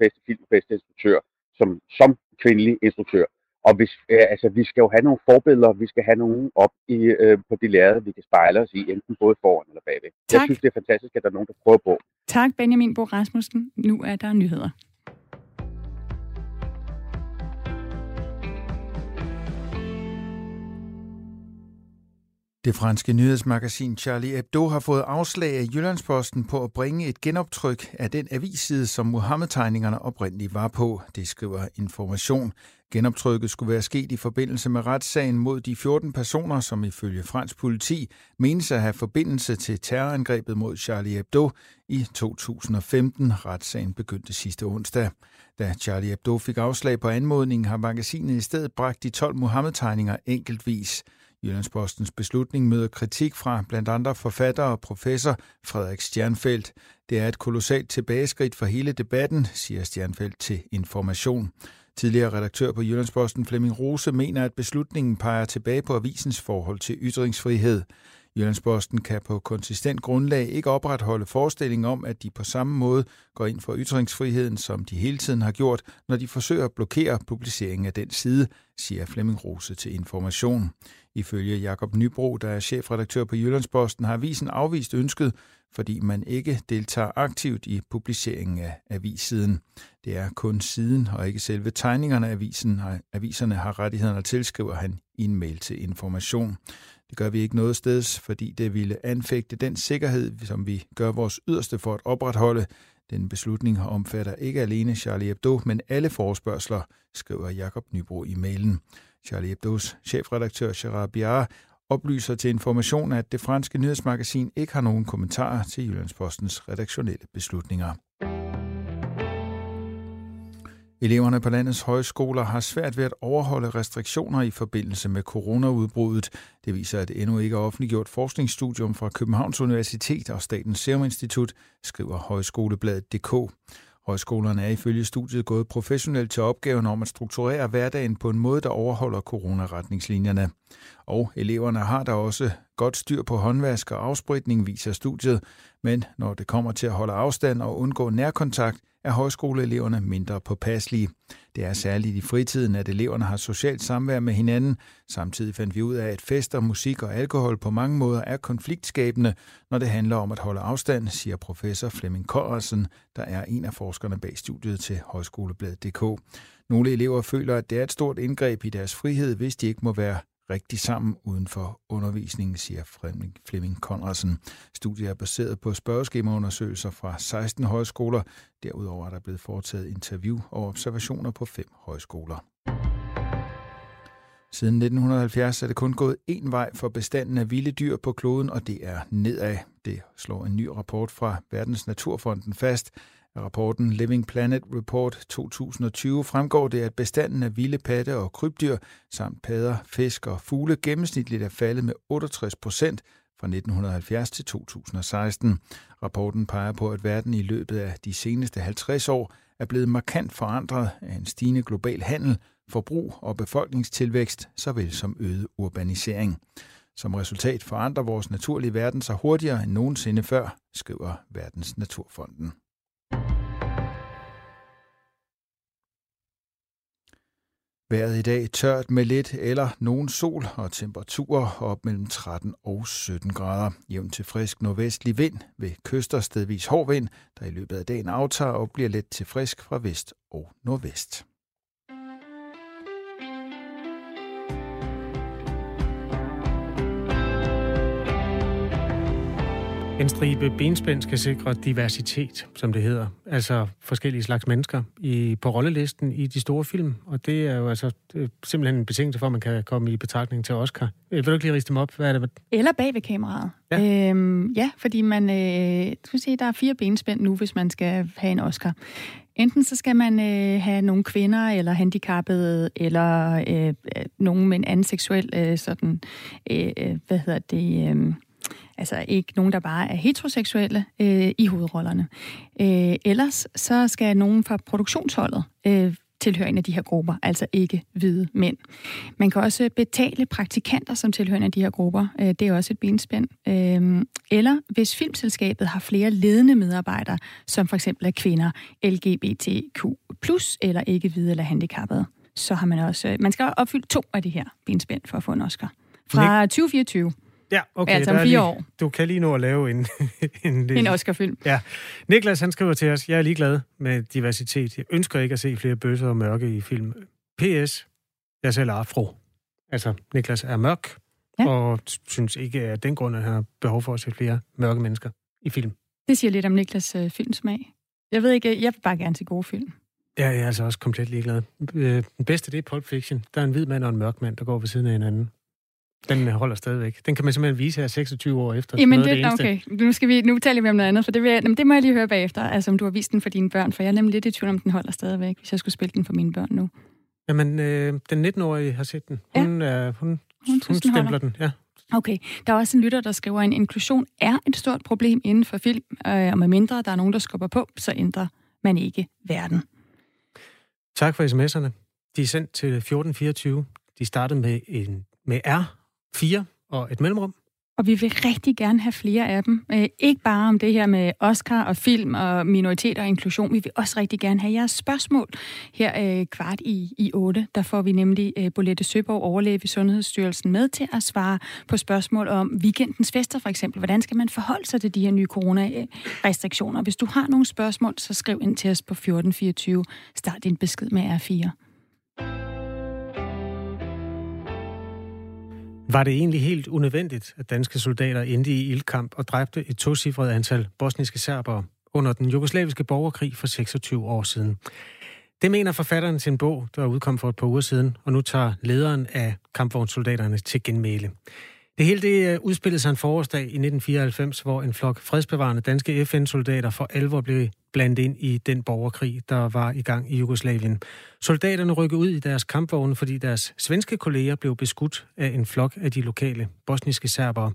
bedste film bedste instruktør, som, som kvindelig instruktør. Og hvis, øh, altså, vi skal jo have nogle forbilleder, vi skal have nogen op i, øh, på de lærere, vi kan spejle os i, enten både foran eller bagved. Tak. Jeg synes, det er fantastisk, at der er nogen, der prøver på. Tak, Benjamin Bo Rasmussen. Nu er der nyheder. Det franske nyhedsmagasin Charlie Hebdo har fået afslag af Jyllandsposten på at bringe et genoptryk af den avisside, som Mohammed-tegningerne oprindeligt var på. Det skriver Information. Genoptrykket skulle være sket i forbindelse med retssagen mod de 14 personer, som ifølge fransk politi menes at have forbindelse til terrorangrebet mod Charlie Hebdo i 2015. Retssagen begyndte sidste onsdag. Da Charlie Hebdo fik afslag på anmodningen, har magasinet i stedet bragt de 12 Mohammed-tegninger enkeltvis. Jyllandspostens beslutning møder kritik fra blandt andre forfatter og professor Frederik Stjernfeldt. Det er et kolossalt tilbageskridt for hele debatten, siger Stjernfeldt til Information. Tidligere redaktør på Jyllandsposten Flemming Rose mener, at beslutningen peger tilbage på avisens forhold til ytringsfrihed. Jyllandsposten kan på konsistent grundlag ikke opretholde forestillingen om, at de på samme måde går ind for ytringsfriheden, som de hele tiden har gjort, når de forsøger at blokere publiceringen af den side, siger Flemming Rose til Information. Ifølge Jakob Nybro, der er chefredaktør på Jyllandsposten, har avisen afvist ønsket, fordi man ikke deltager aktivt i publiceringen af avissiden. Det er kun siden og ikke selve tegningerne af avisen, aviserne har rettighederne tilskriver han i en mail til Information. Det gør vi ikke noget sted, fordi det ville anfægte den sikkerhed, som vi gør vores yderste for at opretholde. Den beslutning omfatter ikke alene Charlie Hebdo, men alle forespørgseler, skriver Jakob Nybro i mailen. Charlie Hebdos chefredaktør Gerard Biard oplyser til information, at det franske nyhedsmagasin ikke har nogen kommentarer til Jyllandspostens redaktionelle beslutninger. Eleverne på landets højskoler har svært ved at overholde restriktioner i forbindelse med coronaudbruddet. Det viser et endnu ikke offentliggjort forskningsstudium fra Københavns Universitet og Statens Serum Institut, skriver Højskolebladet.dk. Højskolerne er ifølge studiet gået professionelt til opgaven om at strukturere hverdagen på en måde, der overholder coronaretningslinjerne. Og eleverne har der også godt styr på håndvask og afspritning, viser studiet. Men når det kommer til at holde afstand og undgå nærkontakt, er højskoleeleverne mindre påpasselige. Det er særligt i fritiden, at eleverne har socialt samvær med hinanden. Samtidig fandt vi ud af, at fester, musik og alkohol på mange måder er konfliktskabende, når det handler om at holde afstand, siger professor Flemming Korrelsen, der er en af forskerne bag studiet til Højskolebladet.dk. Nogle elever føler, at det er et stort indgreb i deres frihed, hvis de ikke må være rigtig sammen uden for undervisningen, siger Flemming Konradsen. Studiet er baseret på spørgeskemaundersøgelser fra 16 højskoler. Derudover er der blevet foretaget interview og observationer på fem højskoler. Siden 1970 er det kun gået én vej for bestanden af vilde dyr på kloden, og det er nedad. Det slår en ny rapport fra Verdens Naturfonden fast. Af rapporten Living Planet Report 2020 fremgår det, at bestanden af vilde patte og krybdyr samt padder, fisk og fugle gennemsnitligt er faldet med 68 procent fra 1970 til 2016. Rapporten peger på, at verden i løbet af de seneste 50 år er blevet markant forandret af en stigende global handel, forbrug og befolkningstilvækst, såvel som øget urbanisering. Som resultat forandrer vores naturlige verden sig hurtigere end nogensinde før, skriver Verdens Naturfonden. Vejret i dag tørt med lidt eller nogen sol og temperaturer op mellem 13 og 17 grader. Jævn til frisk nordvestlig vind ved kyster stedvis hård vind, der i løbet af dagen aftager og bliver let til frisk fra vest og nordvest. En stribe benspænd skal sikre diversitet, som det hedder. Altså forskellige slags mennesker i, på rollelisten i de store film. Og det er jo altså er simpelthen en betingelse for, at man kan komme i betragtning til Oscar. Øh, vil du ikke lige riste dem op? Hvad er det? Eller bag ved kameraet. Ja, øhm, ja fordi man, øh, skal se, der er fire benspænd nu, hvis man skal have en Oscar. Enten så skal man øh, have nogle kvinder, eller handicappede, eller øh, nogen med en anden seksuel, øh, sådan, øh, øh hvad hedder det... Øh, altså ikke nogen, der bare er heteroseksuelle øh, i hovedrollerne. Øh, ellers så skal nogen fra produktionsholdet øh, tilhører en af de her grupper, altså ikke hvide mænd. Man kan også betale praktikanter, som tilhører en af de her grupper. Øh, det er også et benspænd. Øh, eller hvis filmselskabet har flere ledende medarbejdere, som for eksempel er kvinder, LGBTQ+, eller ikke hvide eller handicappede, så har man også... Man skal opfylde to af de her benspænd for at få en Oscar. Fra 2024. Ja, okay. Altså om fire lige, år. Du kan lige nå at lave en... en, en Oscar-film. Ja. Niklas, han skriver til os, jeg er ligeglad med diversitet. Jeg ønsker ikke at se flere bøsser og mørke i film. P.S. Jeg selv er afro. Altså, Niklas er mørk, ja. og synes ikke at den grund, at han har behov for at se flere mørke mennesker i film. Det siger lidt om Niklas øh, filmsmag. Jeg ved ikke, jeg vil bare gerne se gode film. Ja, jeg er altså også komplet ligeglad. Øh, den bedste, det er Pulp Fiction. Der er en hvid mand og en mørk mand, der går ved siden af hinanden. Den holder stadigvæk. Den kan man simpelthen vise her 26 år efter. Jamen, det, det okay. Nu, skal vi, nu taler vi om noget andet, for det, vil jeg, jamen, det må jeg lige høre bagefter, altså om du har vist den for dine børn, for jeg er nemlig lidt i tvivl om, den holder stadigvæk, hvis jeg skulle spille den for mine børn nu. Jamen, øh, den 19-årige har set den. Hun, ja. øh, hun, hun, hun, hun stempler den, ja. Okay, der er også en lytter, der skriver, at en inklusion er et stort problem inden for film, øh, og med mindre der er nogen, der skubber på, så ændrer man ikke verden. Tak for sms'erne. De er sendt til 1424. De startede med, en, med R, 4 og et mellemrum. Og vi vil rigtig gerne have flere af dem. Øh, ikke bare om det her med Oscar og film og minoriteter og inklusion. Vi vil også rigtig gerne have jeres spørgsmål. Her øh, kvart i, i 8, der får vi nemlig øh, Bolette Søborg, overlæge ved Sundhedsstyrelsen, med til at svare på spørgsmål om weekendens fester for eksempel. Hvordan skal man forholde sig til de her nye coronarestriktioner? Hvis du har nogle spørgsmål, så skriv ind til os på 1424. Start din besked med R4. Var det egentlig helt unødvendigt, at danske soldater endte i ildkamp og dræbte et tocifret antal bosniske serbere under den jugoslaviske borgerkrig for 26 år siden? Det mener forfatteren til en bog, der udkom for et par uger siden, og nu tager lederen af kampvognssoldaterne til genmæle. Det hele det øh, udspillede sig en forårsdag i 1994, hvor en flok fredsbevarende danske FN-soldater for alvor blev blandt ind i den borgerkrig, der var i gang i Jugoslavien. Soldaterne rykkede ud i deres kampvogne, fordi deres svenske kolleger blev beskudt af en flok af de lokale bosniske serbere.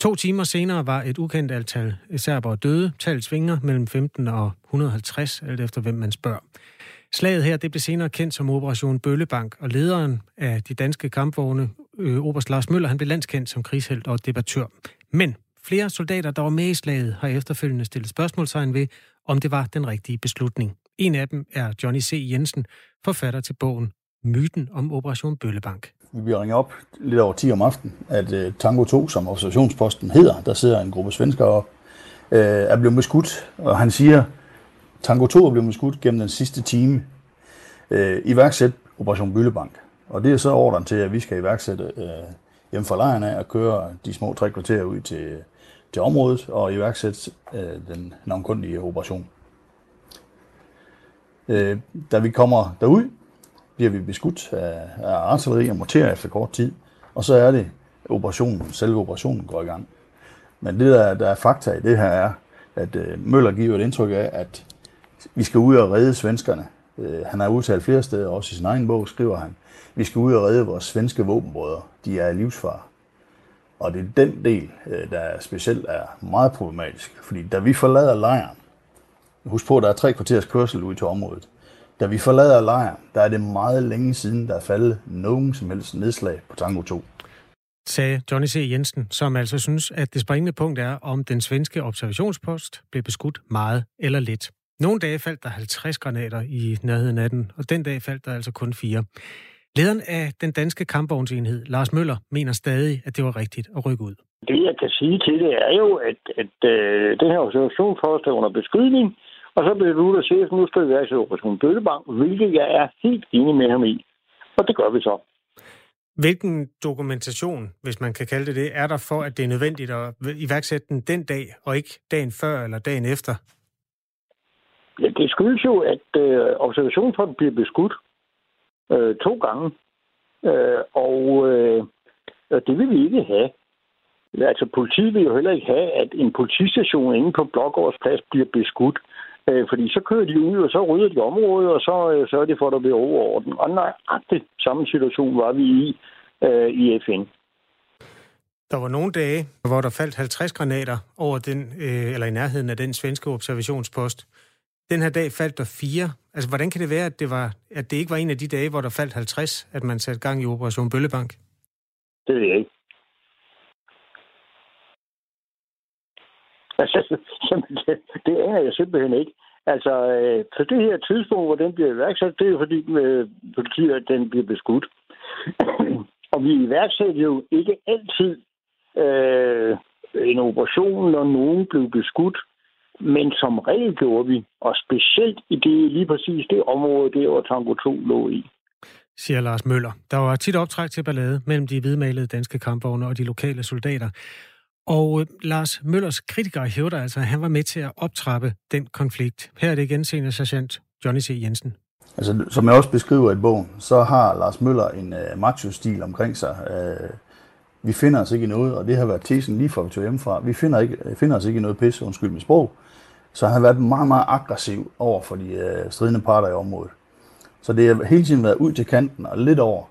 To timer senere var et ukendt antal serbere døde. Tallet svinger mellem 15 og 150, alt efter hvem man spørger. Slaget her det blev senere kendt som Operation Bøllebank, og lederen af de danske kampvogne, øh, Oberst Lars Møller, han blev landskendt som krigshelt og debattør. Men flere soldater, der var med i slaget, har efterfølgende stillet spørgsmålstegn ved, om det var den rigtige beslutning. En af dem er Johnny C. Jensen, forfatter til bogen Myten om Operation Bøllebank. Vi bliver ringet op lidt over 10 om aftenen, at uh, Tango 2, som observationsposten hedder, der sidder en gruppe svenskere, uh, er blevet beskudt, og han siger, Tango 2 er blevet beskudt gennem den sidste time. Uh, iværksæt Operation Bøllebank. Og det er så ordren til, at vi skal iværksætte uh, hjemme fra lejren af og køre de små tre kvarter ud til, til området og iværksætte uh, den navnkundige operation. Uh, da vi kommer derud, bliver vi beskudt af, af artilleri og morterer efter kort tid, og så er det operationen, selve operationen går i gang. Men det, der, der er fakta i det her, er, at øh, Møller giver et indtryk af, at vi skal ud og redde svenskerne. Han har udtalt flere steder, også i sin egen bog skriver han, vi skal ud og redde vores svenske våbenbrødre. De er i livsfar. Og det er den del, øh, der specielt er meget problematisk. Fordi da vi forlader lejren, husk på, at der er tre kvarters kørsel ud til området, da vi forlader lejren, der er det meget længe siden, der er faldet nogen som helst nedslag på Tango 2. Sagde Johnny C. Jensen, som altså synes, at det springende punkt er, om den svenske observationspost blev beskudt meget eller lidt. Nogle dage faldt der 50 granater i nærheden af den, og den dag faldt der altså kun fire. Lederen af den danske kampvognsenhed, Lars Møller, mener stadig, at det var rigtigt at rykke ud. Det, jeg kan sige til det, er jo, at, at øh, den her observationspost er under beskydning, og så blev du der chef, nu skal vi være i Operation Bøllebank, hvilket jeg er helt enig med ham i. Og det gør vi så. Hvilken dokumentation, hvis man kan kalde det det, er der for, at det er nødvendigt at iværksætte den den dag, og ikke dagen før eller dagen efter? Ja, det skyldes jo, at øh, observationsposten bliver beskudt øh, to gange. Øh, og øh, det vil vi ikke have. Altså, politiet vil jo heller ikke have, at en politistation inde på Blågårds bliver beskudt. Øh, fordi så kører de ud, og så rydder de området, og så øh, sørger de for, at der bliver overorden. Og nøjagtigt samme situation var vi i øh, i FN. Der var nogle dage, hvor der faldt 50 granater over den, øh, eller i nærheden af den svenske observationspost. Den her dag faldt der fire. Altså, hvordan kan det være, at det, var, at det ikke var en af de dage, hvor der faldt 50, at man satte gang i Operation Bøllebank? Det ved jeg ikke. Altså, det, det aner jeg simpelthen ikke. Altså, øh, på det her tidspunkt, hvor den bliver iværksat, det er jo fordi, øh, politiet, at den bliver beskudt. og vi iværksætter jo ikke altid øh, en operation, når nogen blev beskudt, men som regel gjorde vi, og specielt i det lige præcis det område, der hvor Tango 2 lå i. Siger Lars Møller. Der var tit optræk til ballade mellem de hvidmalede danske kampvogne og de lokale soldater. Og øh, Lars Møllers kritikere hævder altså, at han var med til at optrappe den konflikt. Her er det igen senior sergeant Johnny C. Jensen. Altså, som jeg også beskriver i bogen, så har Lars Møller en uh, macho-stil omkring sig. Uh, vi finder os ikke i noget, og det har været tesen lige fra vi tog hjemmefra. Vi finder, ikke, finder os ikke i noget pisse, undskyld mit sprog. Så han har været meget, meget aggressiv over for de øh, stridende parter i området. Så det har hele tiden været ud til kanten og lidt over.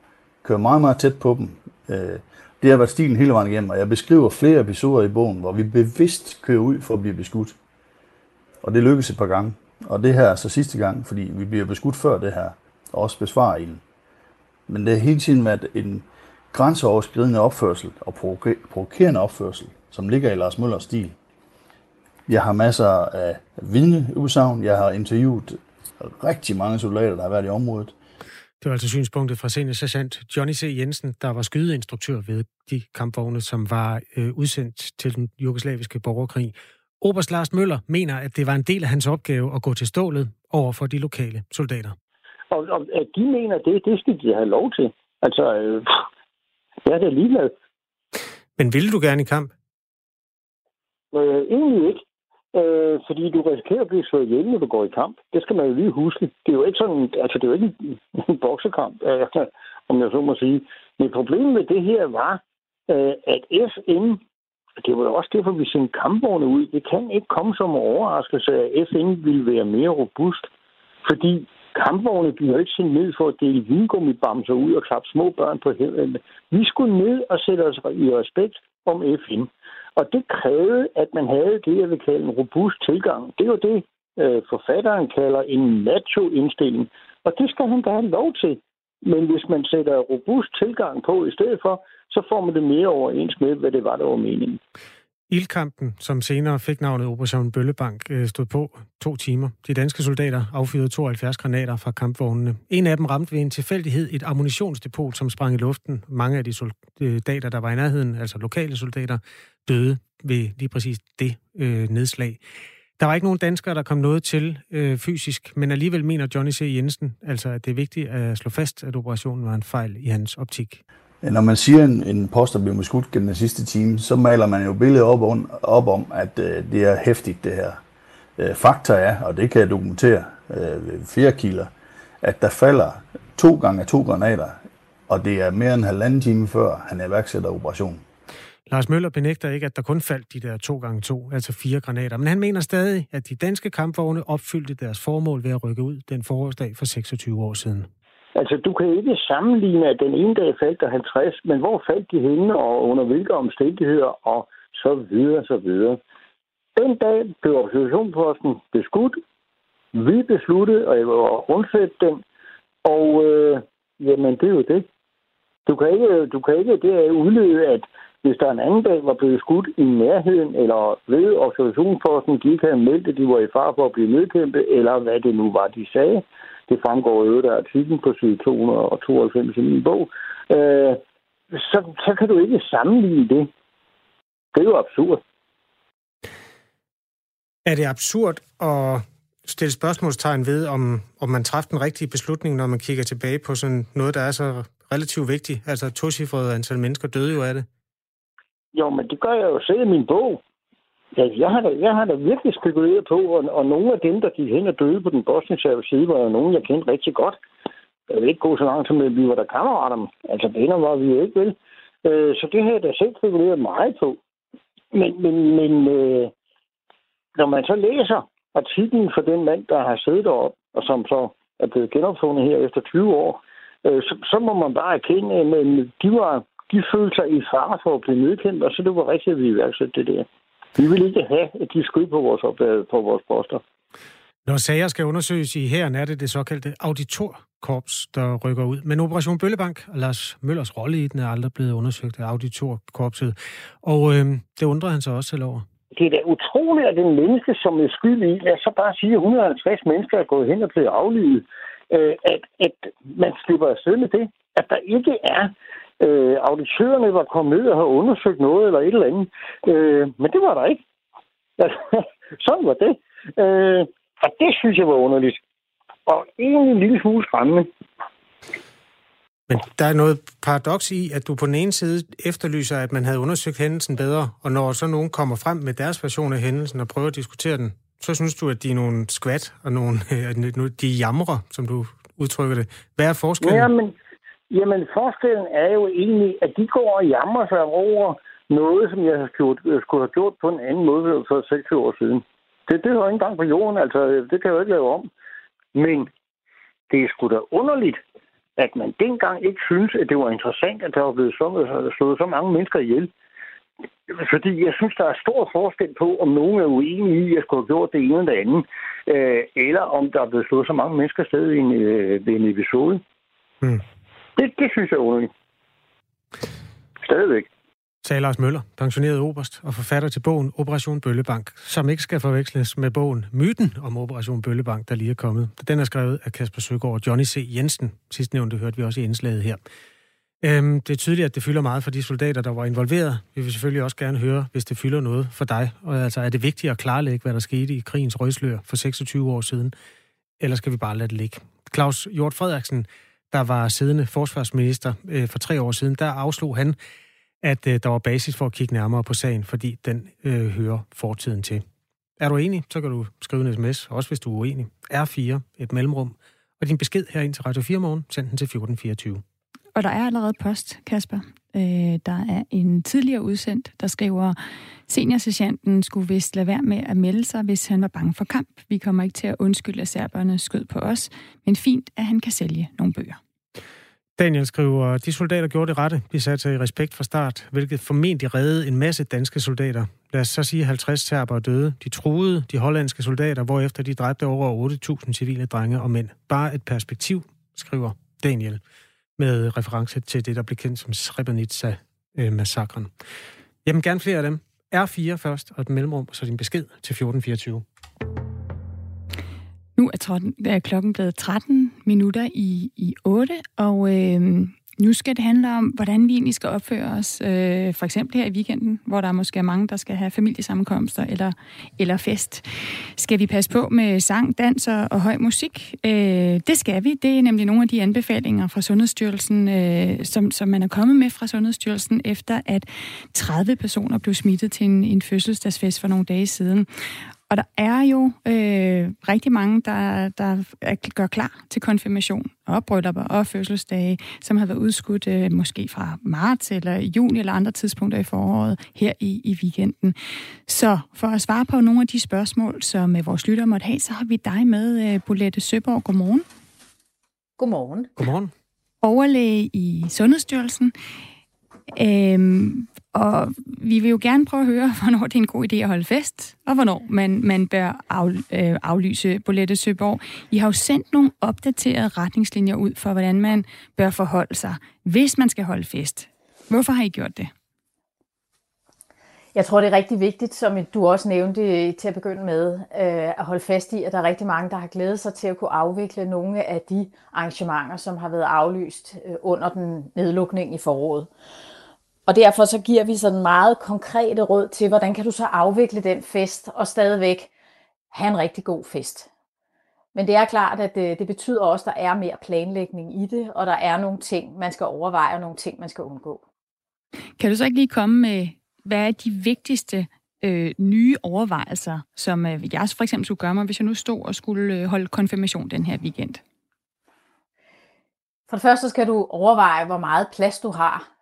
Kører meget, meget tæt på dem. Uh, det har været stilen hele vejen igennem, og jeg beskriver flere episoder i bogen, hvor vi bevidst kører ud for at blive beskudt. Og det lykkes et par gange. Og det her er så sidste gang, fordi vi bliver beskudt før det her, og også besvarer ilden. Men det har hele tiden været en grænseoverskridende opførsel og provokerende opførsel, som ligger i Lars Møllers stil. Jeg har masser af vidneudsagn. Jeg har interviewet rigtig mange soldater, der har været i området. Det var altså synspunktet fra senior sergeant Johnny C. Jensen, der var skydeinstruktør ved de kampvogne, som var øh, udsendt til den jugoslaviske borgerkrig. Oberst Lars Møller mener, at det var en del af hans opgave at gå til stålet over for de lokale soldater. Og, og at de mener det, det skal de have lov til. Altså, øh, jeg er da ligeglad. Men ville du gerne i kamp? Øh, egentlig ikke. Øh, fordi du risikerer at blive slået ihjel, når du går i kamp. Det skal man jo lige huske. Det er jo ikke sådan, altså det er jo ikke en, en boksekamp, øh, om jeg så må sige. Men problemet med det her var, øh, at FN, det var jo også derfor, vi sendte kampvogne ud. Det kan ikke komme som en overraskelse, at FN ville være mere robust. Fordi kampvogne bliver jo ikke sendt ned for at dele vingummibamser ud og klappe små børn på hænderne. Vi skulle ned og sætte os i respekt om FN. Og det krævede, at man havde det, jeg vil kalde en robust tilgang. Det er det, øh, forfatteren kalder en macho-indstilling. Og det skal han da have lov til. Men hvis man sætter robust tilgang på i stedet for, så får man det mere overens med, hvad det var, der var meningen. Ildkampen, som senere fik navnet Operation Bøllebank, øh, stod på to timer. De danske soldater affyrede 72 granater fra kampvognene. En af dem ramte ved en tilfældighed et ammunitionsdepot, som sprang i luften. Mange af de soldater, der var i nærheden, altså lokale soldater, døde ved lige præcis det øh, nedslag. Der var ikke nogen danskere, der kom noget til øh, fysisk, men alligevel mener Johnny C. Jensen, altså at det er vigtigt at slå fast, at operationen var en fejl i hans optik. Når man siger, en, en poster bliver blevet skudt gennem den sidste time, så maler man jo billedet op, on, op om, at øh, det er hæftigt det her. Øh, fakta er, og det kan jeg dokumentere øh, ved flere kilder, at der falder to gange to granater, og det er mere end en halvanden time før han iværksætter operationen. Lars Møller benægter ikke, at der kun faldt de der to gange to, altså fire granater. Men han mener stadig, at de danske kampvogne opfyldte deres formål ved at rykke ud den forårsdag for 26 år siden. Altså, du kan ikke sammenligne, at den ene dag faldt der 50, men hvor faldt de henne, og under hvilke omstændigheder, og så videre, så videre. Den dag blev oppositionsposten beskudt. Vi besluttede at rundsætte den, og øh, jamen, det er jo det. Du kan ikke, du kan ikke det udlede, at hvis der en anden dag var blevet skudt i nærheden, eller ved observationsposten, de ikke havde meldt, at de var i far for at blive nedkæmpet, eller hvad det nu var, de sagde, det fremgår jo der artiklen på side 292 i min bog, øh, så, så kan du ikke sammenligne det. Det er jo absurd. Er det absurd at stille spørgsmålstegn ved, om, om man træffede den rigtige beslutning, når man kigger tilbage på sådan noget, der er så relativt vigtigt? Altså, to antal mennesker døde jo af det. Jo, men det gør jeg jo selv i min bog. Ja, jeg har da, jeg har da virkelig spekuleret på, og, og nogle af dem, der gik hen og døde på den bosniske side, var jo nogen, jeg kendte rigtig godt. Jeg vil ikke gå så langt som, at vi var der kammerater. Altså, venner var vi jo ikke, vel? Øh, så det har jeg da selv spekuleret meget på. Men, men, men øh, når man så læser artiklen for den mand, der har siddet deroppe, og som så er blevet genopfundet her efter 20 år, øh, så, så må man bare erkende, at de var de følte sig i fare for at blive nedkendt, og så det var rigtigt, at vi iværksatte det der. Vi vil ikke have, at de skød på vores, på vores poster. Når sager skal undersøges i her, er det det såkaldte auditorkorps, der rykker ud. Men Operation Bøllebank og Lars Møllers rolle i den er aldrig blevet undersøgt af auditorkorpset. Og øh, det undrer han sig også selv over. Det er da utroligt, at den menneske, som er skyld i, lad os så bare sige, at 150 mennesker er gået hen og blevet aflivet, øh, at, at man slipper afsted med det. At der ikke er øh, auditørerne var kommet ned og har undersøgt noget eller et eller andet. Øh, men det var der ikke. Sådan var det. Øh, og det synes jeg var underligt. Og egentlig en lille smule skræmmende. Men der er noget paradoks i, at du på den ene side efterlyser, at man havde undersøgt hændelsen bedre, og når så nogen kommer frem med deres version af hændelsen og prøver at diskutere den, så synes du, at de er nogle skvat og nogle, de jamrer, som du udtrykker det. Hvad er forskellen? Jamen, jamen, forskellen er jo egentlig, at de går og jamrer sig over noget, som jeg skulle have gjort på en anden måde for 6 år siden. Det, det hører ikke engang på jorden, altså det kan jeg jo ikke lave om. Men det er sgu da underligt, at man dengang ikke synes, at det var interessant, at der var blevet slået så mange mennesker ihjel. Fordi jeg synes, der er stor forskel på, om nogen er uenige i, at jeg skulle have gjort det ene eller det andet, øh, eller om der er blevet slået så mange mennesker sted i en, øh, en episode. Mm. Det, det synes jeg er underligt. Stadigvæk sagde Lars Møller, pensioneret oberst og forfatter til bogen Operation Bøllebank, som ikke skal forveksles med bogen Myten om Operation Bøllebank, der lige er kommet. Den er skrevet af Kasper Søgaard og Johnny C. Jensen. Sidst nævnte hørte vi også i indslaget her. Øhm, det er tydeligt, at det fylder meget for de soldater, der var involveret. Vi vil selvfølgelig også gerne høre, hvis det fylder noget for dig. Og altså, er det vigtigt at klarlægge, hvad der skete i krigens røgslør for 26 år siden? Eller skal vi bare lade det ligge? Claus Hjort Frederiksen, der var siddende forsvarsminister øh, for tre år siden, der afslog han, at øh, der var basis for at kigge nærmere på sagen, fordi den øh, hører fortiden til. Er du enig, så kan du skrive en sms, også hvis du er uenig. R4, et mellemrum, og din besked her ind til Radio 4 morgen, send den til 1424. Og der er allerede post, Kasper. Øh, der er en tidligere udsendt, der skriver, seniorsergeanten skulle vist lade være med at melde sig, hvis han var bange for kamp. Vi kommer ikke til at undskylde, at serberne skød på os, men fint, at han kan sælge nogle bøger. Daniel skriver, de soldater gjorde det rette. De satte sig i respekt fra start, hvilket formentlig reddede en masse danske soldater. Lad os så sige, 50 serber døde. De truede de hollandske soldater, hvorefter de dræbte over 8.000 civile drenge og mænd. Bare et perspektiv, skriver Daniel, med reference til det, der blev kendt som Srebrenica-massakren. Jamen gerne flere af dem. R4 først, og et mellemrum, så din besked til 1424. Nu er, 13, er klokken blevet 13 minutter i, i 8, og øh, nu skal det handle om, hvordan vi egentlig skal opføre os. Øh, for eksempel her i weekenden, hvor der måske er mange, der skal have familiesammenkomster eller, eller fest. Skal vi passe på med sang, dans og høj musik? Øh, det skal vi. Det er nemlig nogle af de anbefalinger fra Sundhedsstyrelsen, øh, som, som man er kommet med fra Sundhedsstyrelsen, efter at 30 personer blev smittet til en, en fødselsdagsfest for nogle dage siden. Og der er jo øh, rigtig mange, der, der gør klar til konfirmation og bryllupper og fødselsdage, som har været udskudt øh, måske fra marts eller juni eller andre tidspunkter i foråret her i, i weekenden. Så for at svare på nogle af de spørgsmål, som øh, vores lytter måtte have, så har vi dig med, øh, Bolette Søborg. Godmorgen. Godmorgen. Godmorgen. Overlæge i Sundhedsstyrelsen. Øhm, og vi vil jo gerne prøve at høre, hvornår det er en god idé at holde fest, og hvornår man, man bør af, øh, aflyse Bolette Søborg. I har jo sendt nogle opdaterede retningslinjer ud for, hvordan man bør forholde sig, hvis man skal holde fest. Hvorfor har I gjort det? Jeg tror, det er rigtig vigtigt, som du også nævnte øh, til at begynde med, øh, at holde fast i, at der er rigtig mange, der har glædet sig til at kunne afvikle nogle af de arrangementer, som har været aflyst øh, under den nedlukning i foråret. Og derfor så giver vi sådan meget konkrete råd til, hvordan kan du så afvikle den fest og stadigvæk have en rigtig god fest. Men det er klart, at det, det betyder også, at der er mere planlægning i det, og der er nogle ting, man skal overveje, og nogle ting, man skal undgå. Kan du så ikke lige komme med, hvad er de vigtigste øh, nye overvejelser, som øh, jeg for eksempel skulle gøre mig, hvis jeg nu stod og skulle øh, holde konfirmation den her weekend? For det første skal du overveje, hvor meget plads du har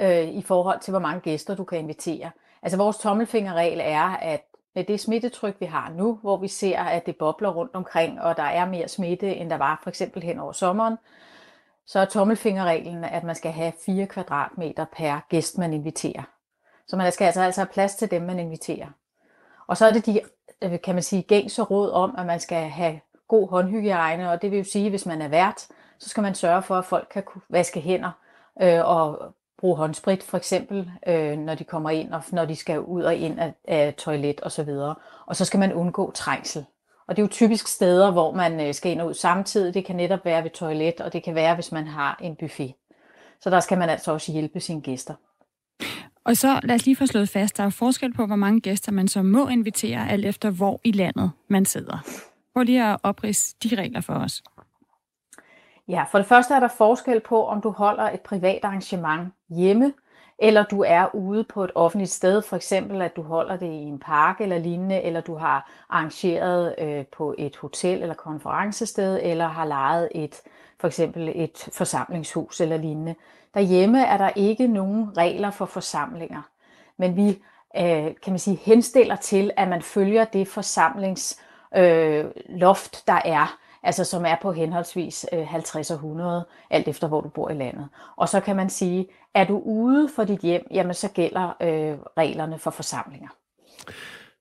øh, i forhold til, hvor mange gæster du kan invitere. Altså vores tommelfingerregel er, at med det smittetryk, vi har nu, hvor vi ser, at det bobler rundt omkring, og der er mere smitte, end der var for eksempel hen over sommeren, så er tommelfingerreglen, at man skal have 4 kvadratmeter per gæst, man inviterer. Så man skal altså, altså have plads til dem, man inviterer. Og så er det de, øh, kan man sige, gængse råd om, at man skal have god håndhygiejne, og det vil jo sige, at hvis man er vært, så skal man sørge for, at folk kan vaske hænder øh, og bruge håndsprit for eksempel, øh, når de kommer ind, og når de skal ud og ind af, af toilet og så videre. Og så skal man undgå trængsel. Og det er jo typisk steder, hvor man øh, skal ind og ud samtidig. Det kan netop være ved toilet, og det kan være, hvis man har en buffet. Så der skal man altså også hjælpe sine gæster. Og så lad os lige få slået fast, der er forskel på, hvor mange gæster man så må invitere, alt efter hvor i landet man sidder. Prøv lige at oprise de regler for os. Ja, for det første er der forskel på, om du holder et privat arrangement hjemme, eller du er ude på et offentligt sted, for eksempel at du holder det i en park eller lignende, eller du har arrangeret øh, på et hotel eller konferencested, eller har lejet et for eksempel et forsamlingshus eller lignende. Derhjemme er der ikke nogen regler for forsamlinger, men vi øh, kan man sige, henstiller til, at man følger det forsamlingsloft, øh, loft, der er altså som er på henholdsvis øh, 50 og 100, alt efter hvor du bor i landet. Og så kan man sige, er du ude for dit hjem, jamen så gælder øh, reglerne for forsamlinger.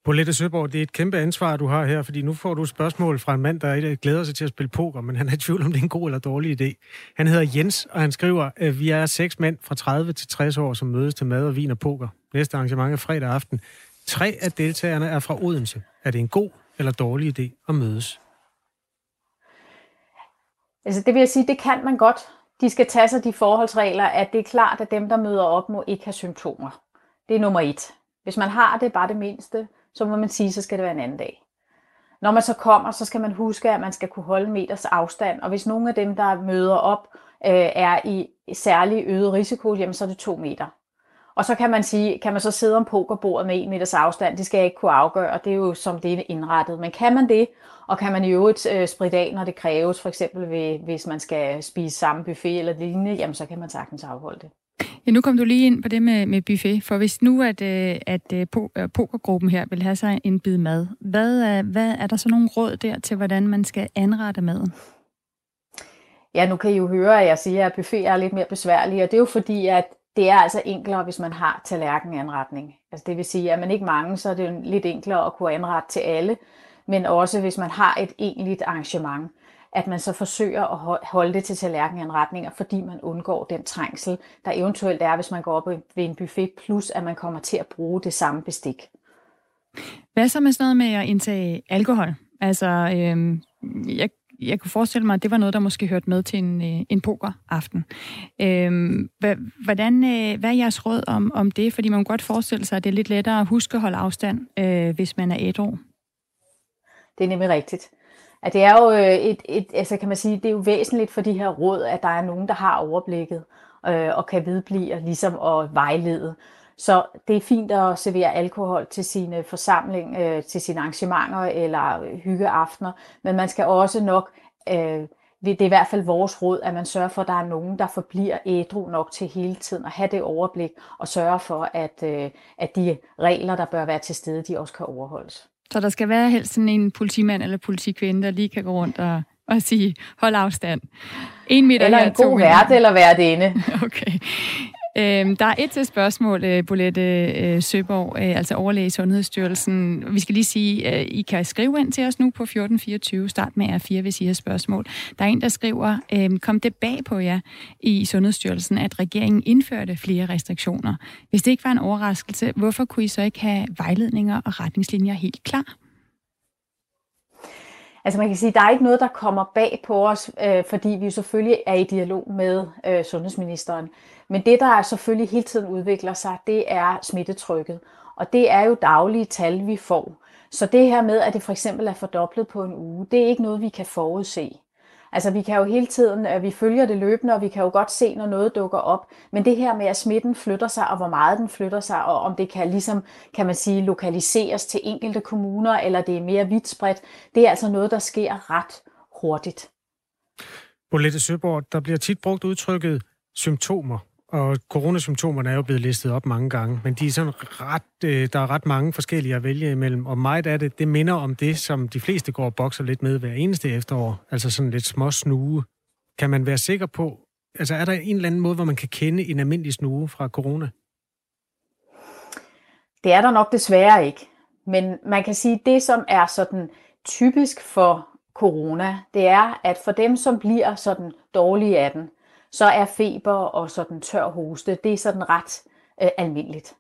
Bolette Søborg, det er et kæmpe ansvar, du har her, fordi nu får du et spørgsmål fra en mand, der glæder sig til at spille poker, men han er i tvivl om, det er en god eller dårlig idé. Han hedder Jens, og han skriver, at vi er seks mænd fra 30 til 60 år, som mødes til mad og vin og poker. Næste arrangement er fredag aften. Tre af deltagerne er fra Odense. Er det en god eller dårlig idé at mødes? Altså det vil jeg sige, det kan man godt. De skal tage sig de forholdsregler, at det er klart, at dem, der møder op, må ikke have symptomer. Det er nummer et. Hvis man har det, bare det mindste, så må man sige, så skal det være en anden dag. Når man så kommer, så skal man huske, at man skal kunne holde meters afstand, og hvis nogle af dem, der møder op, øh, er i særlig øget risiko, jamen så er det to meter. Og så kan man sige, kan man så sidde om pokerbordet med en meters afstand, det skal jeg ikke kunne afgøre, det er jo som det er indrettet. Men kan man det, og kan man i øvrigt øh, spritte af, når det kræves, for eksempel ved, hvis man skal spise samme buffet eller lignende, jamen så kan man sagtens afholde det. Ja, nu kom du lige ind på det med, med buffet, for hvis nu, at, øh, at øh, pokergruppen her vil have sig en bid mad, hvad er, hvad er der så nogle råd der til, hvordan man skal anrette maden? Ja, nu kan I jo høre, at jeg siger, at buffet er lidt mere besværlig, og det er jo fordi, at det er altså enklere, hvis man har tallerkenanretning. Altså det vil sige, at man ikke mange, så er det lidt enklere at kunne anrette til alle, men også hvis man har et egentligt arrangement, at man så forsøger at holde det til tallerkenanretninger, fordi man undgår den trængsel, der eventuelt er, hvis man går op ved en buffet, plus at man kommer til at bruge det samme bestik. Hvad så med sådan noget med at indtage alkohol? Altså, øhm, jeg jeg kunne forestille mig, at det var noget, der måske hørte med til en, øh, en pokeraften. Øhm, hvordan, øh, hvad er jeres råd om, om det? Fordi man kan godt forestille sig, at det er lidt lettere at huske at holde afstand, øh, hvis man er ædru. Det er nemlig rigtigt. At det er jo øh, et, et, altså kan man sige, det er jo væsentligt for de her råd, at der er nogen, der har overblikket øh, og kan vedblive ligesom at vejlede. Så det er fint at servere alkohol til sine forsamling, øh, til sine arrangementer eller hyggeaftener, men man skal også nok, øh, det er i hvert fald vores råd, at man sørger for, at der er nogen, der forbliver ædru nok til hele tiden at have det overblik og sørge for, at, øh, at de regler, der bør være til stede, de også kan overholdes. Så der skal være helst sådan en politimand eller politikvinde, der lige kan gå rundt og, og sige, hold afstand. En meter eller en god vært eller værtinde. Okay. Øhm, der er et til spørgsmål, øh, Bolette øh, Søborg, øh, altså overlæge i Sundhedsstyrelsen. Vi skal lige sige, at I kan skrive ind til os nu på 1424. Start med R4, hvis I har spørgsmål. Der er en, der skriver, øh, kom det bag på jer i Sundhedsstyrelsen, at regeringen indførte flere restriktioner. Hvis det ikke var en overraskelse, hvorfor kunne I så ikke have vejledninger og retningslinjer helt klar? Altså man kan sige, at der er ikke noget, der kommer bag på os, øh, fordi vi jo selvfølgelig er i dialog med øh, sundhedsministeren. Men det, der selvfølgelig hele tiden udvikler sig, det er smittetrykket. Og det er jo daglige tal, vi får. Så det her med, at det for eksempel er fordoblet på en uge, det er ikke noget, vi kan forudse. Altså vi kan jo hele tiden, at vi følger det løbende, og vi kan jo godt se, når noget dukker op. Men det her med, at smitten flytter sig, og hvor meget den flytter sig, og om det kan ligesom, kan man sige, lokaliseres til enkelte kommuner, eller det er mere vidt spredt, det er altså noget, der sker ret hurtigt. Bolette Søborg, der bliver tit brugt udtrykket symptomer og coronasymptomerne er jo blevet listet op mange gange, men de er sådan ret, øh, der er ret mange forskellige at vælge imellem, og meget af det, det minder om det, som de fleste går og bokser lidt med hver eneste efterår, altså sådan lidt små snue. Kan man være sikker på, Altså er der en eller anden måde, hvor man kan kende en almindelig snue fra corona? Det er der nok desværre ikke. Men man kan sige, det, som er sådan typisk for corona, det er, at for dem, som bliver sådan dårlige af den, så er feber og sådan tør hoste, det er sådan ret øh, almindeligt.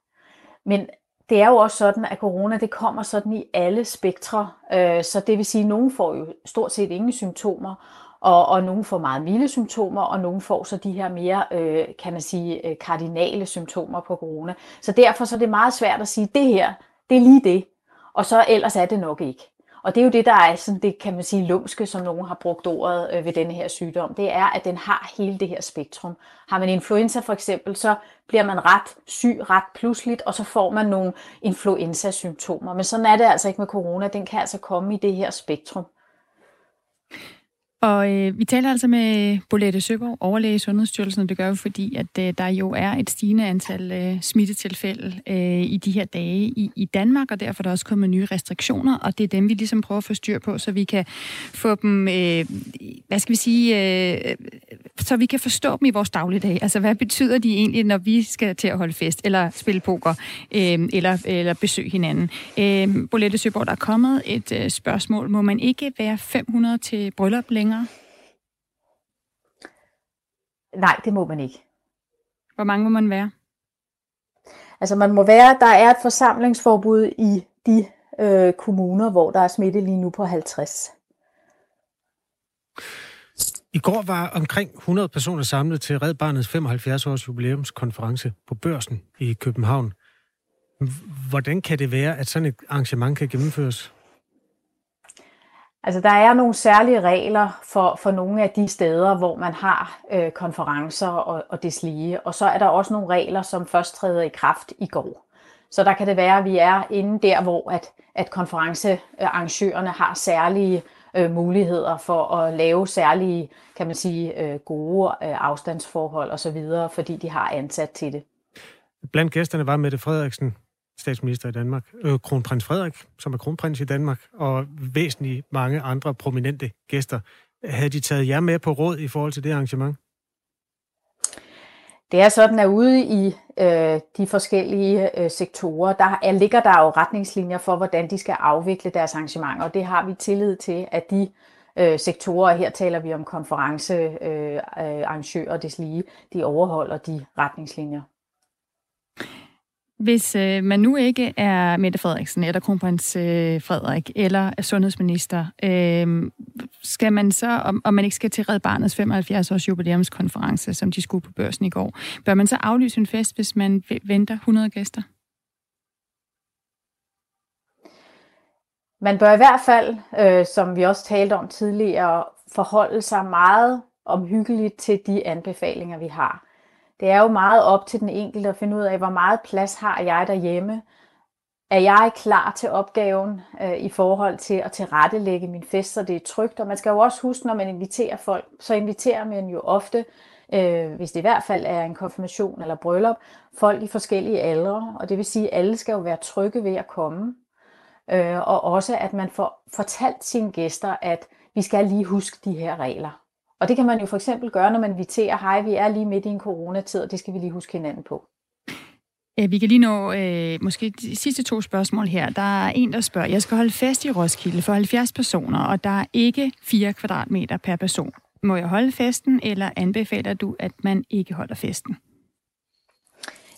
Men det er jo også sådan, at corona det kommer sådan i alle spektre, øh, så det vil sige, at nogen får jo stort set ingen symptomer, og, og nogen får meget milde symptomer, og nogen får så de her mere, øh, kan man sige, øh, kardinale symptomer på corona. Så derfor så er det meget svært at sige, det her, det er lige det, og så ellers er det nok ikke. Og det er jo det, der er sådan det, kan man sige, lumske, som nogen har brugt ordet øh, ved denne her sygdom. Det er, at den har hele det her spektrum. Har man influenza for eksempel, så bliver man ret syg ret pludseligt, og så får man nogle influenza-symptomer. Men sådan er det altså ikke med corona. Den kan altså komme i det her spektrum. Og øh, vi taler altså med Bolette Søborg, overlæge i Sundhedsstyrelsen, og det gør vi, fordi at øh, der jo er et stigende antal øh, smittetilfælde øh, i de her dage i, i Danmark, og derfor er der også kommet nye restriktioner, og det er dem, vi ligesom prøver at få styr på, så vi kan få dem, øh, hvad skal vi sige, øh, så vi kan forstå dem i vores dagligdag. Altså, hvad betyder de egentlig, når vi skal til at holde fest, eller spille poker, øh, eller, eller besøge hinanden? Øh, Bolette Søborg, der er kommet et øh, spørgsmål. Må man ikke være 500 til bryllup længere? Nej, det må man ikke. Hvor mange må man være? Altså man må være, der er et forsamlingsforbud i de øh, kommuner, hvor der er smitte lige nu på 50. I går var omkring 100 personer samlet til Red Barnets 75 års jubilæumskonference på Børsen i København. Hvordan kan det være, at sådan et arrangement kan gennemføres? Altså, der er nogle særlige regler for, for nogle af de steder, hvor man har øh, konferencer og, og deslige. Og så er der også nogle regler, som først træder i kraft i går. Så der kan det være, at vi er inde der, hvor at, at konferencearrangørerne har særlige øh, muligheder for at lave særlige, kan man sige, øh, gode øh, afstandsforhold osv., fordi de har ansat til det. Blandt gæsterne var Mette Frederiksen, statsminister i Danmark, øh, kronprins Frederik, som er kronprins i Danmark, og væsentligt mange andre prominente gæster. Havde de taget jer med på råd i forhold til det arrangement? Det er sådan, at ude i øh, de forskellige øh, sektorer, der er, ligger der jo retningslinjer for, hvordan de skal afvikle deres arrangementer, og det har vi tillid til, at de øh, sektorer, her taler vi om konferencearrangører øh, øh og deslige, de overholder de retningslinjer. Hvis øh, man nu ikke er Mette Frederiksen, eller kronprins øh, Frederik, eller er sundhedsminister, øh, skal man så, om, om man ikke skal til Red Barnets 75 års jubilæumskonference, som de skulle på børsen i går, bør man så aflyse en fest, hvis man venter 100 gæster? Man bør i hvert fald, øh, som vi også talte om tidligere, forholde sig meget omhyggeligt til de anbefalinger, vi har det er jo meget op til den enkelte at finde ud af, hvor meget plads har jeg derhjemme. Er jeg klar til opgaven øh, i forhold til at tilrettelægge min fest, så det er trygt? Og man skal jo også huske, når man inviterer folk, så inviterer man jo ofte, øh, hvis det i hvert fald er en konfirmation eller bryllup, folk i forskellige aldre. Og det vil sige, at alle skal jo være trygge ved at komme. Øh, og også, at man får fortalt sine gæster, at vi skal lige huske de her regler. Og det kan man jo for eksempel gøre, når man inviterer, hej, vi er lige midt i en coronatid, og det skal vi lige huske hinanden på. Vi kan lige nå øh, måske de sidste to spørgsmål her. Der er en, der spørger, jeg skal holde fest i Roskilde for 70 personer, og der er ikke 4 kvadratmeter per person. Må jeg holde festen, eller anbefaler du, at man ikke holder festen?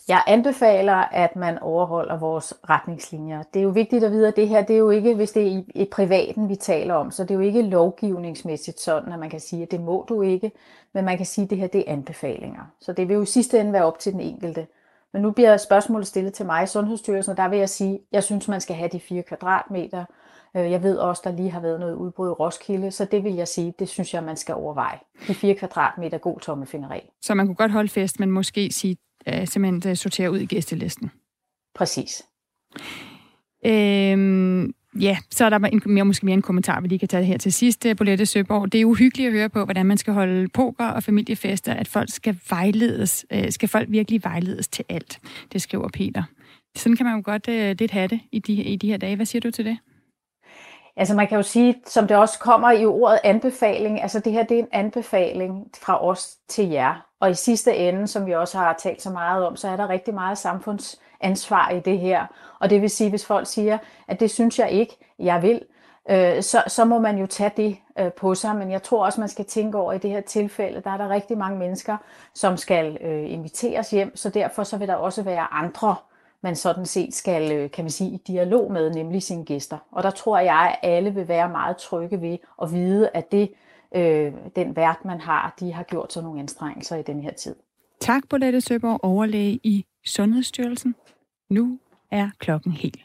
Jeg anbefaler, at man overholder vores retningslinjer. Det er jo vigtigt at vide, at det her, det er jo ikke, hvis det er i, i privaten, vi taler om, så det er jo ikke lovgivningsmæssigt sådan, at man kan sige, at det må du ikke, men man kan sige, at det her, det er anbefalinger. Så det vil jo i sidste ende være op til den enkelte. Men nu bliver spørgsmålet stillet til mig i Sundhedsstyrelsen, og der vil jeg sige, at jeg synes, man skal have de 4 kvadratmeter. Øh, jeg ved også, der lige har været noget udbrud i Roskilde, så det vil jeg sige, det synes jeg, man skal overveje. De 4 kvadratmeter god tommelfingerregel. Så man kunne godt holde fest, men måske sige øh, simpelthen øh, sortere ud i gæstelisten. Præcis. Øhm, ja, så er der en, mere, måske mere en kommentar, vi lige kan tage her til sidst, øh, Bolette Søborg. Det er uhyggeligt at høre på, hvordan man skal holde poker og familiefester, at folk skal vejledes. Øh, skal folk virkelig vejledes til alt? Det skriver Peter. Sådan kan man jo godt øh, lidt have det i de, i de her dage. Hvad siger du til det? Altså man kan jo sige, som det også kommer i ordet anbefaling, altså det her det er en anbefaling fra os til jer. Og i sidste ende, som vi også har talt så meget om, så er der rigtig meget samfundsansvar i det her. Og det vil sige, hvis folk siger, at det synes jeg ikke, jeg vil, øh, så, så må man jo tage det øh, på sig. Men jeg tror også, man skal tænke over i det her tilfælde, der er der rigtig mange mennesker, som skal øh, inviteres hjem, så derfor så vil der også være andre, man sådan set skal, øh, kan man sige, i dialog med, nemlig sine gæster. Og der tror jeg, at alle vil være meget trygge ved at vide, at det, øh, den vært, man har, de har gjort sådan nogle anstrengelser i den her tid. Tak, Bolette Søborg, overlæge i Sundhedsstyrelsen. Nu er klokken helt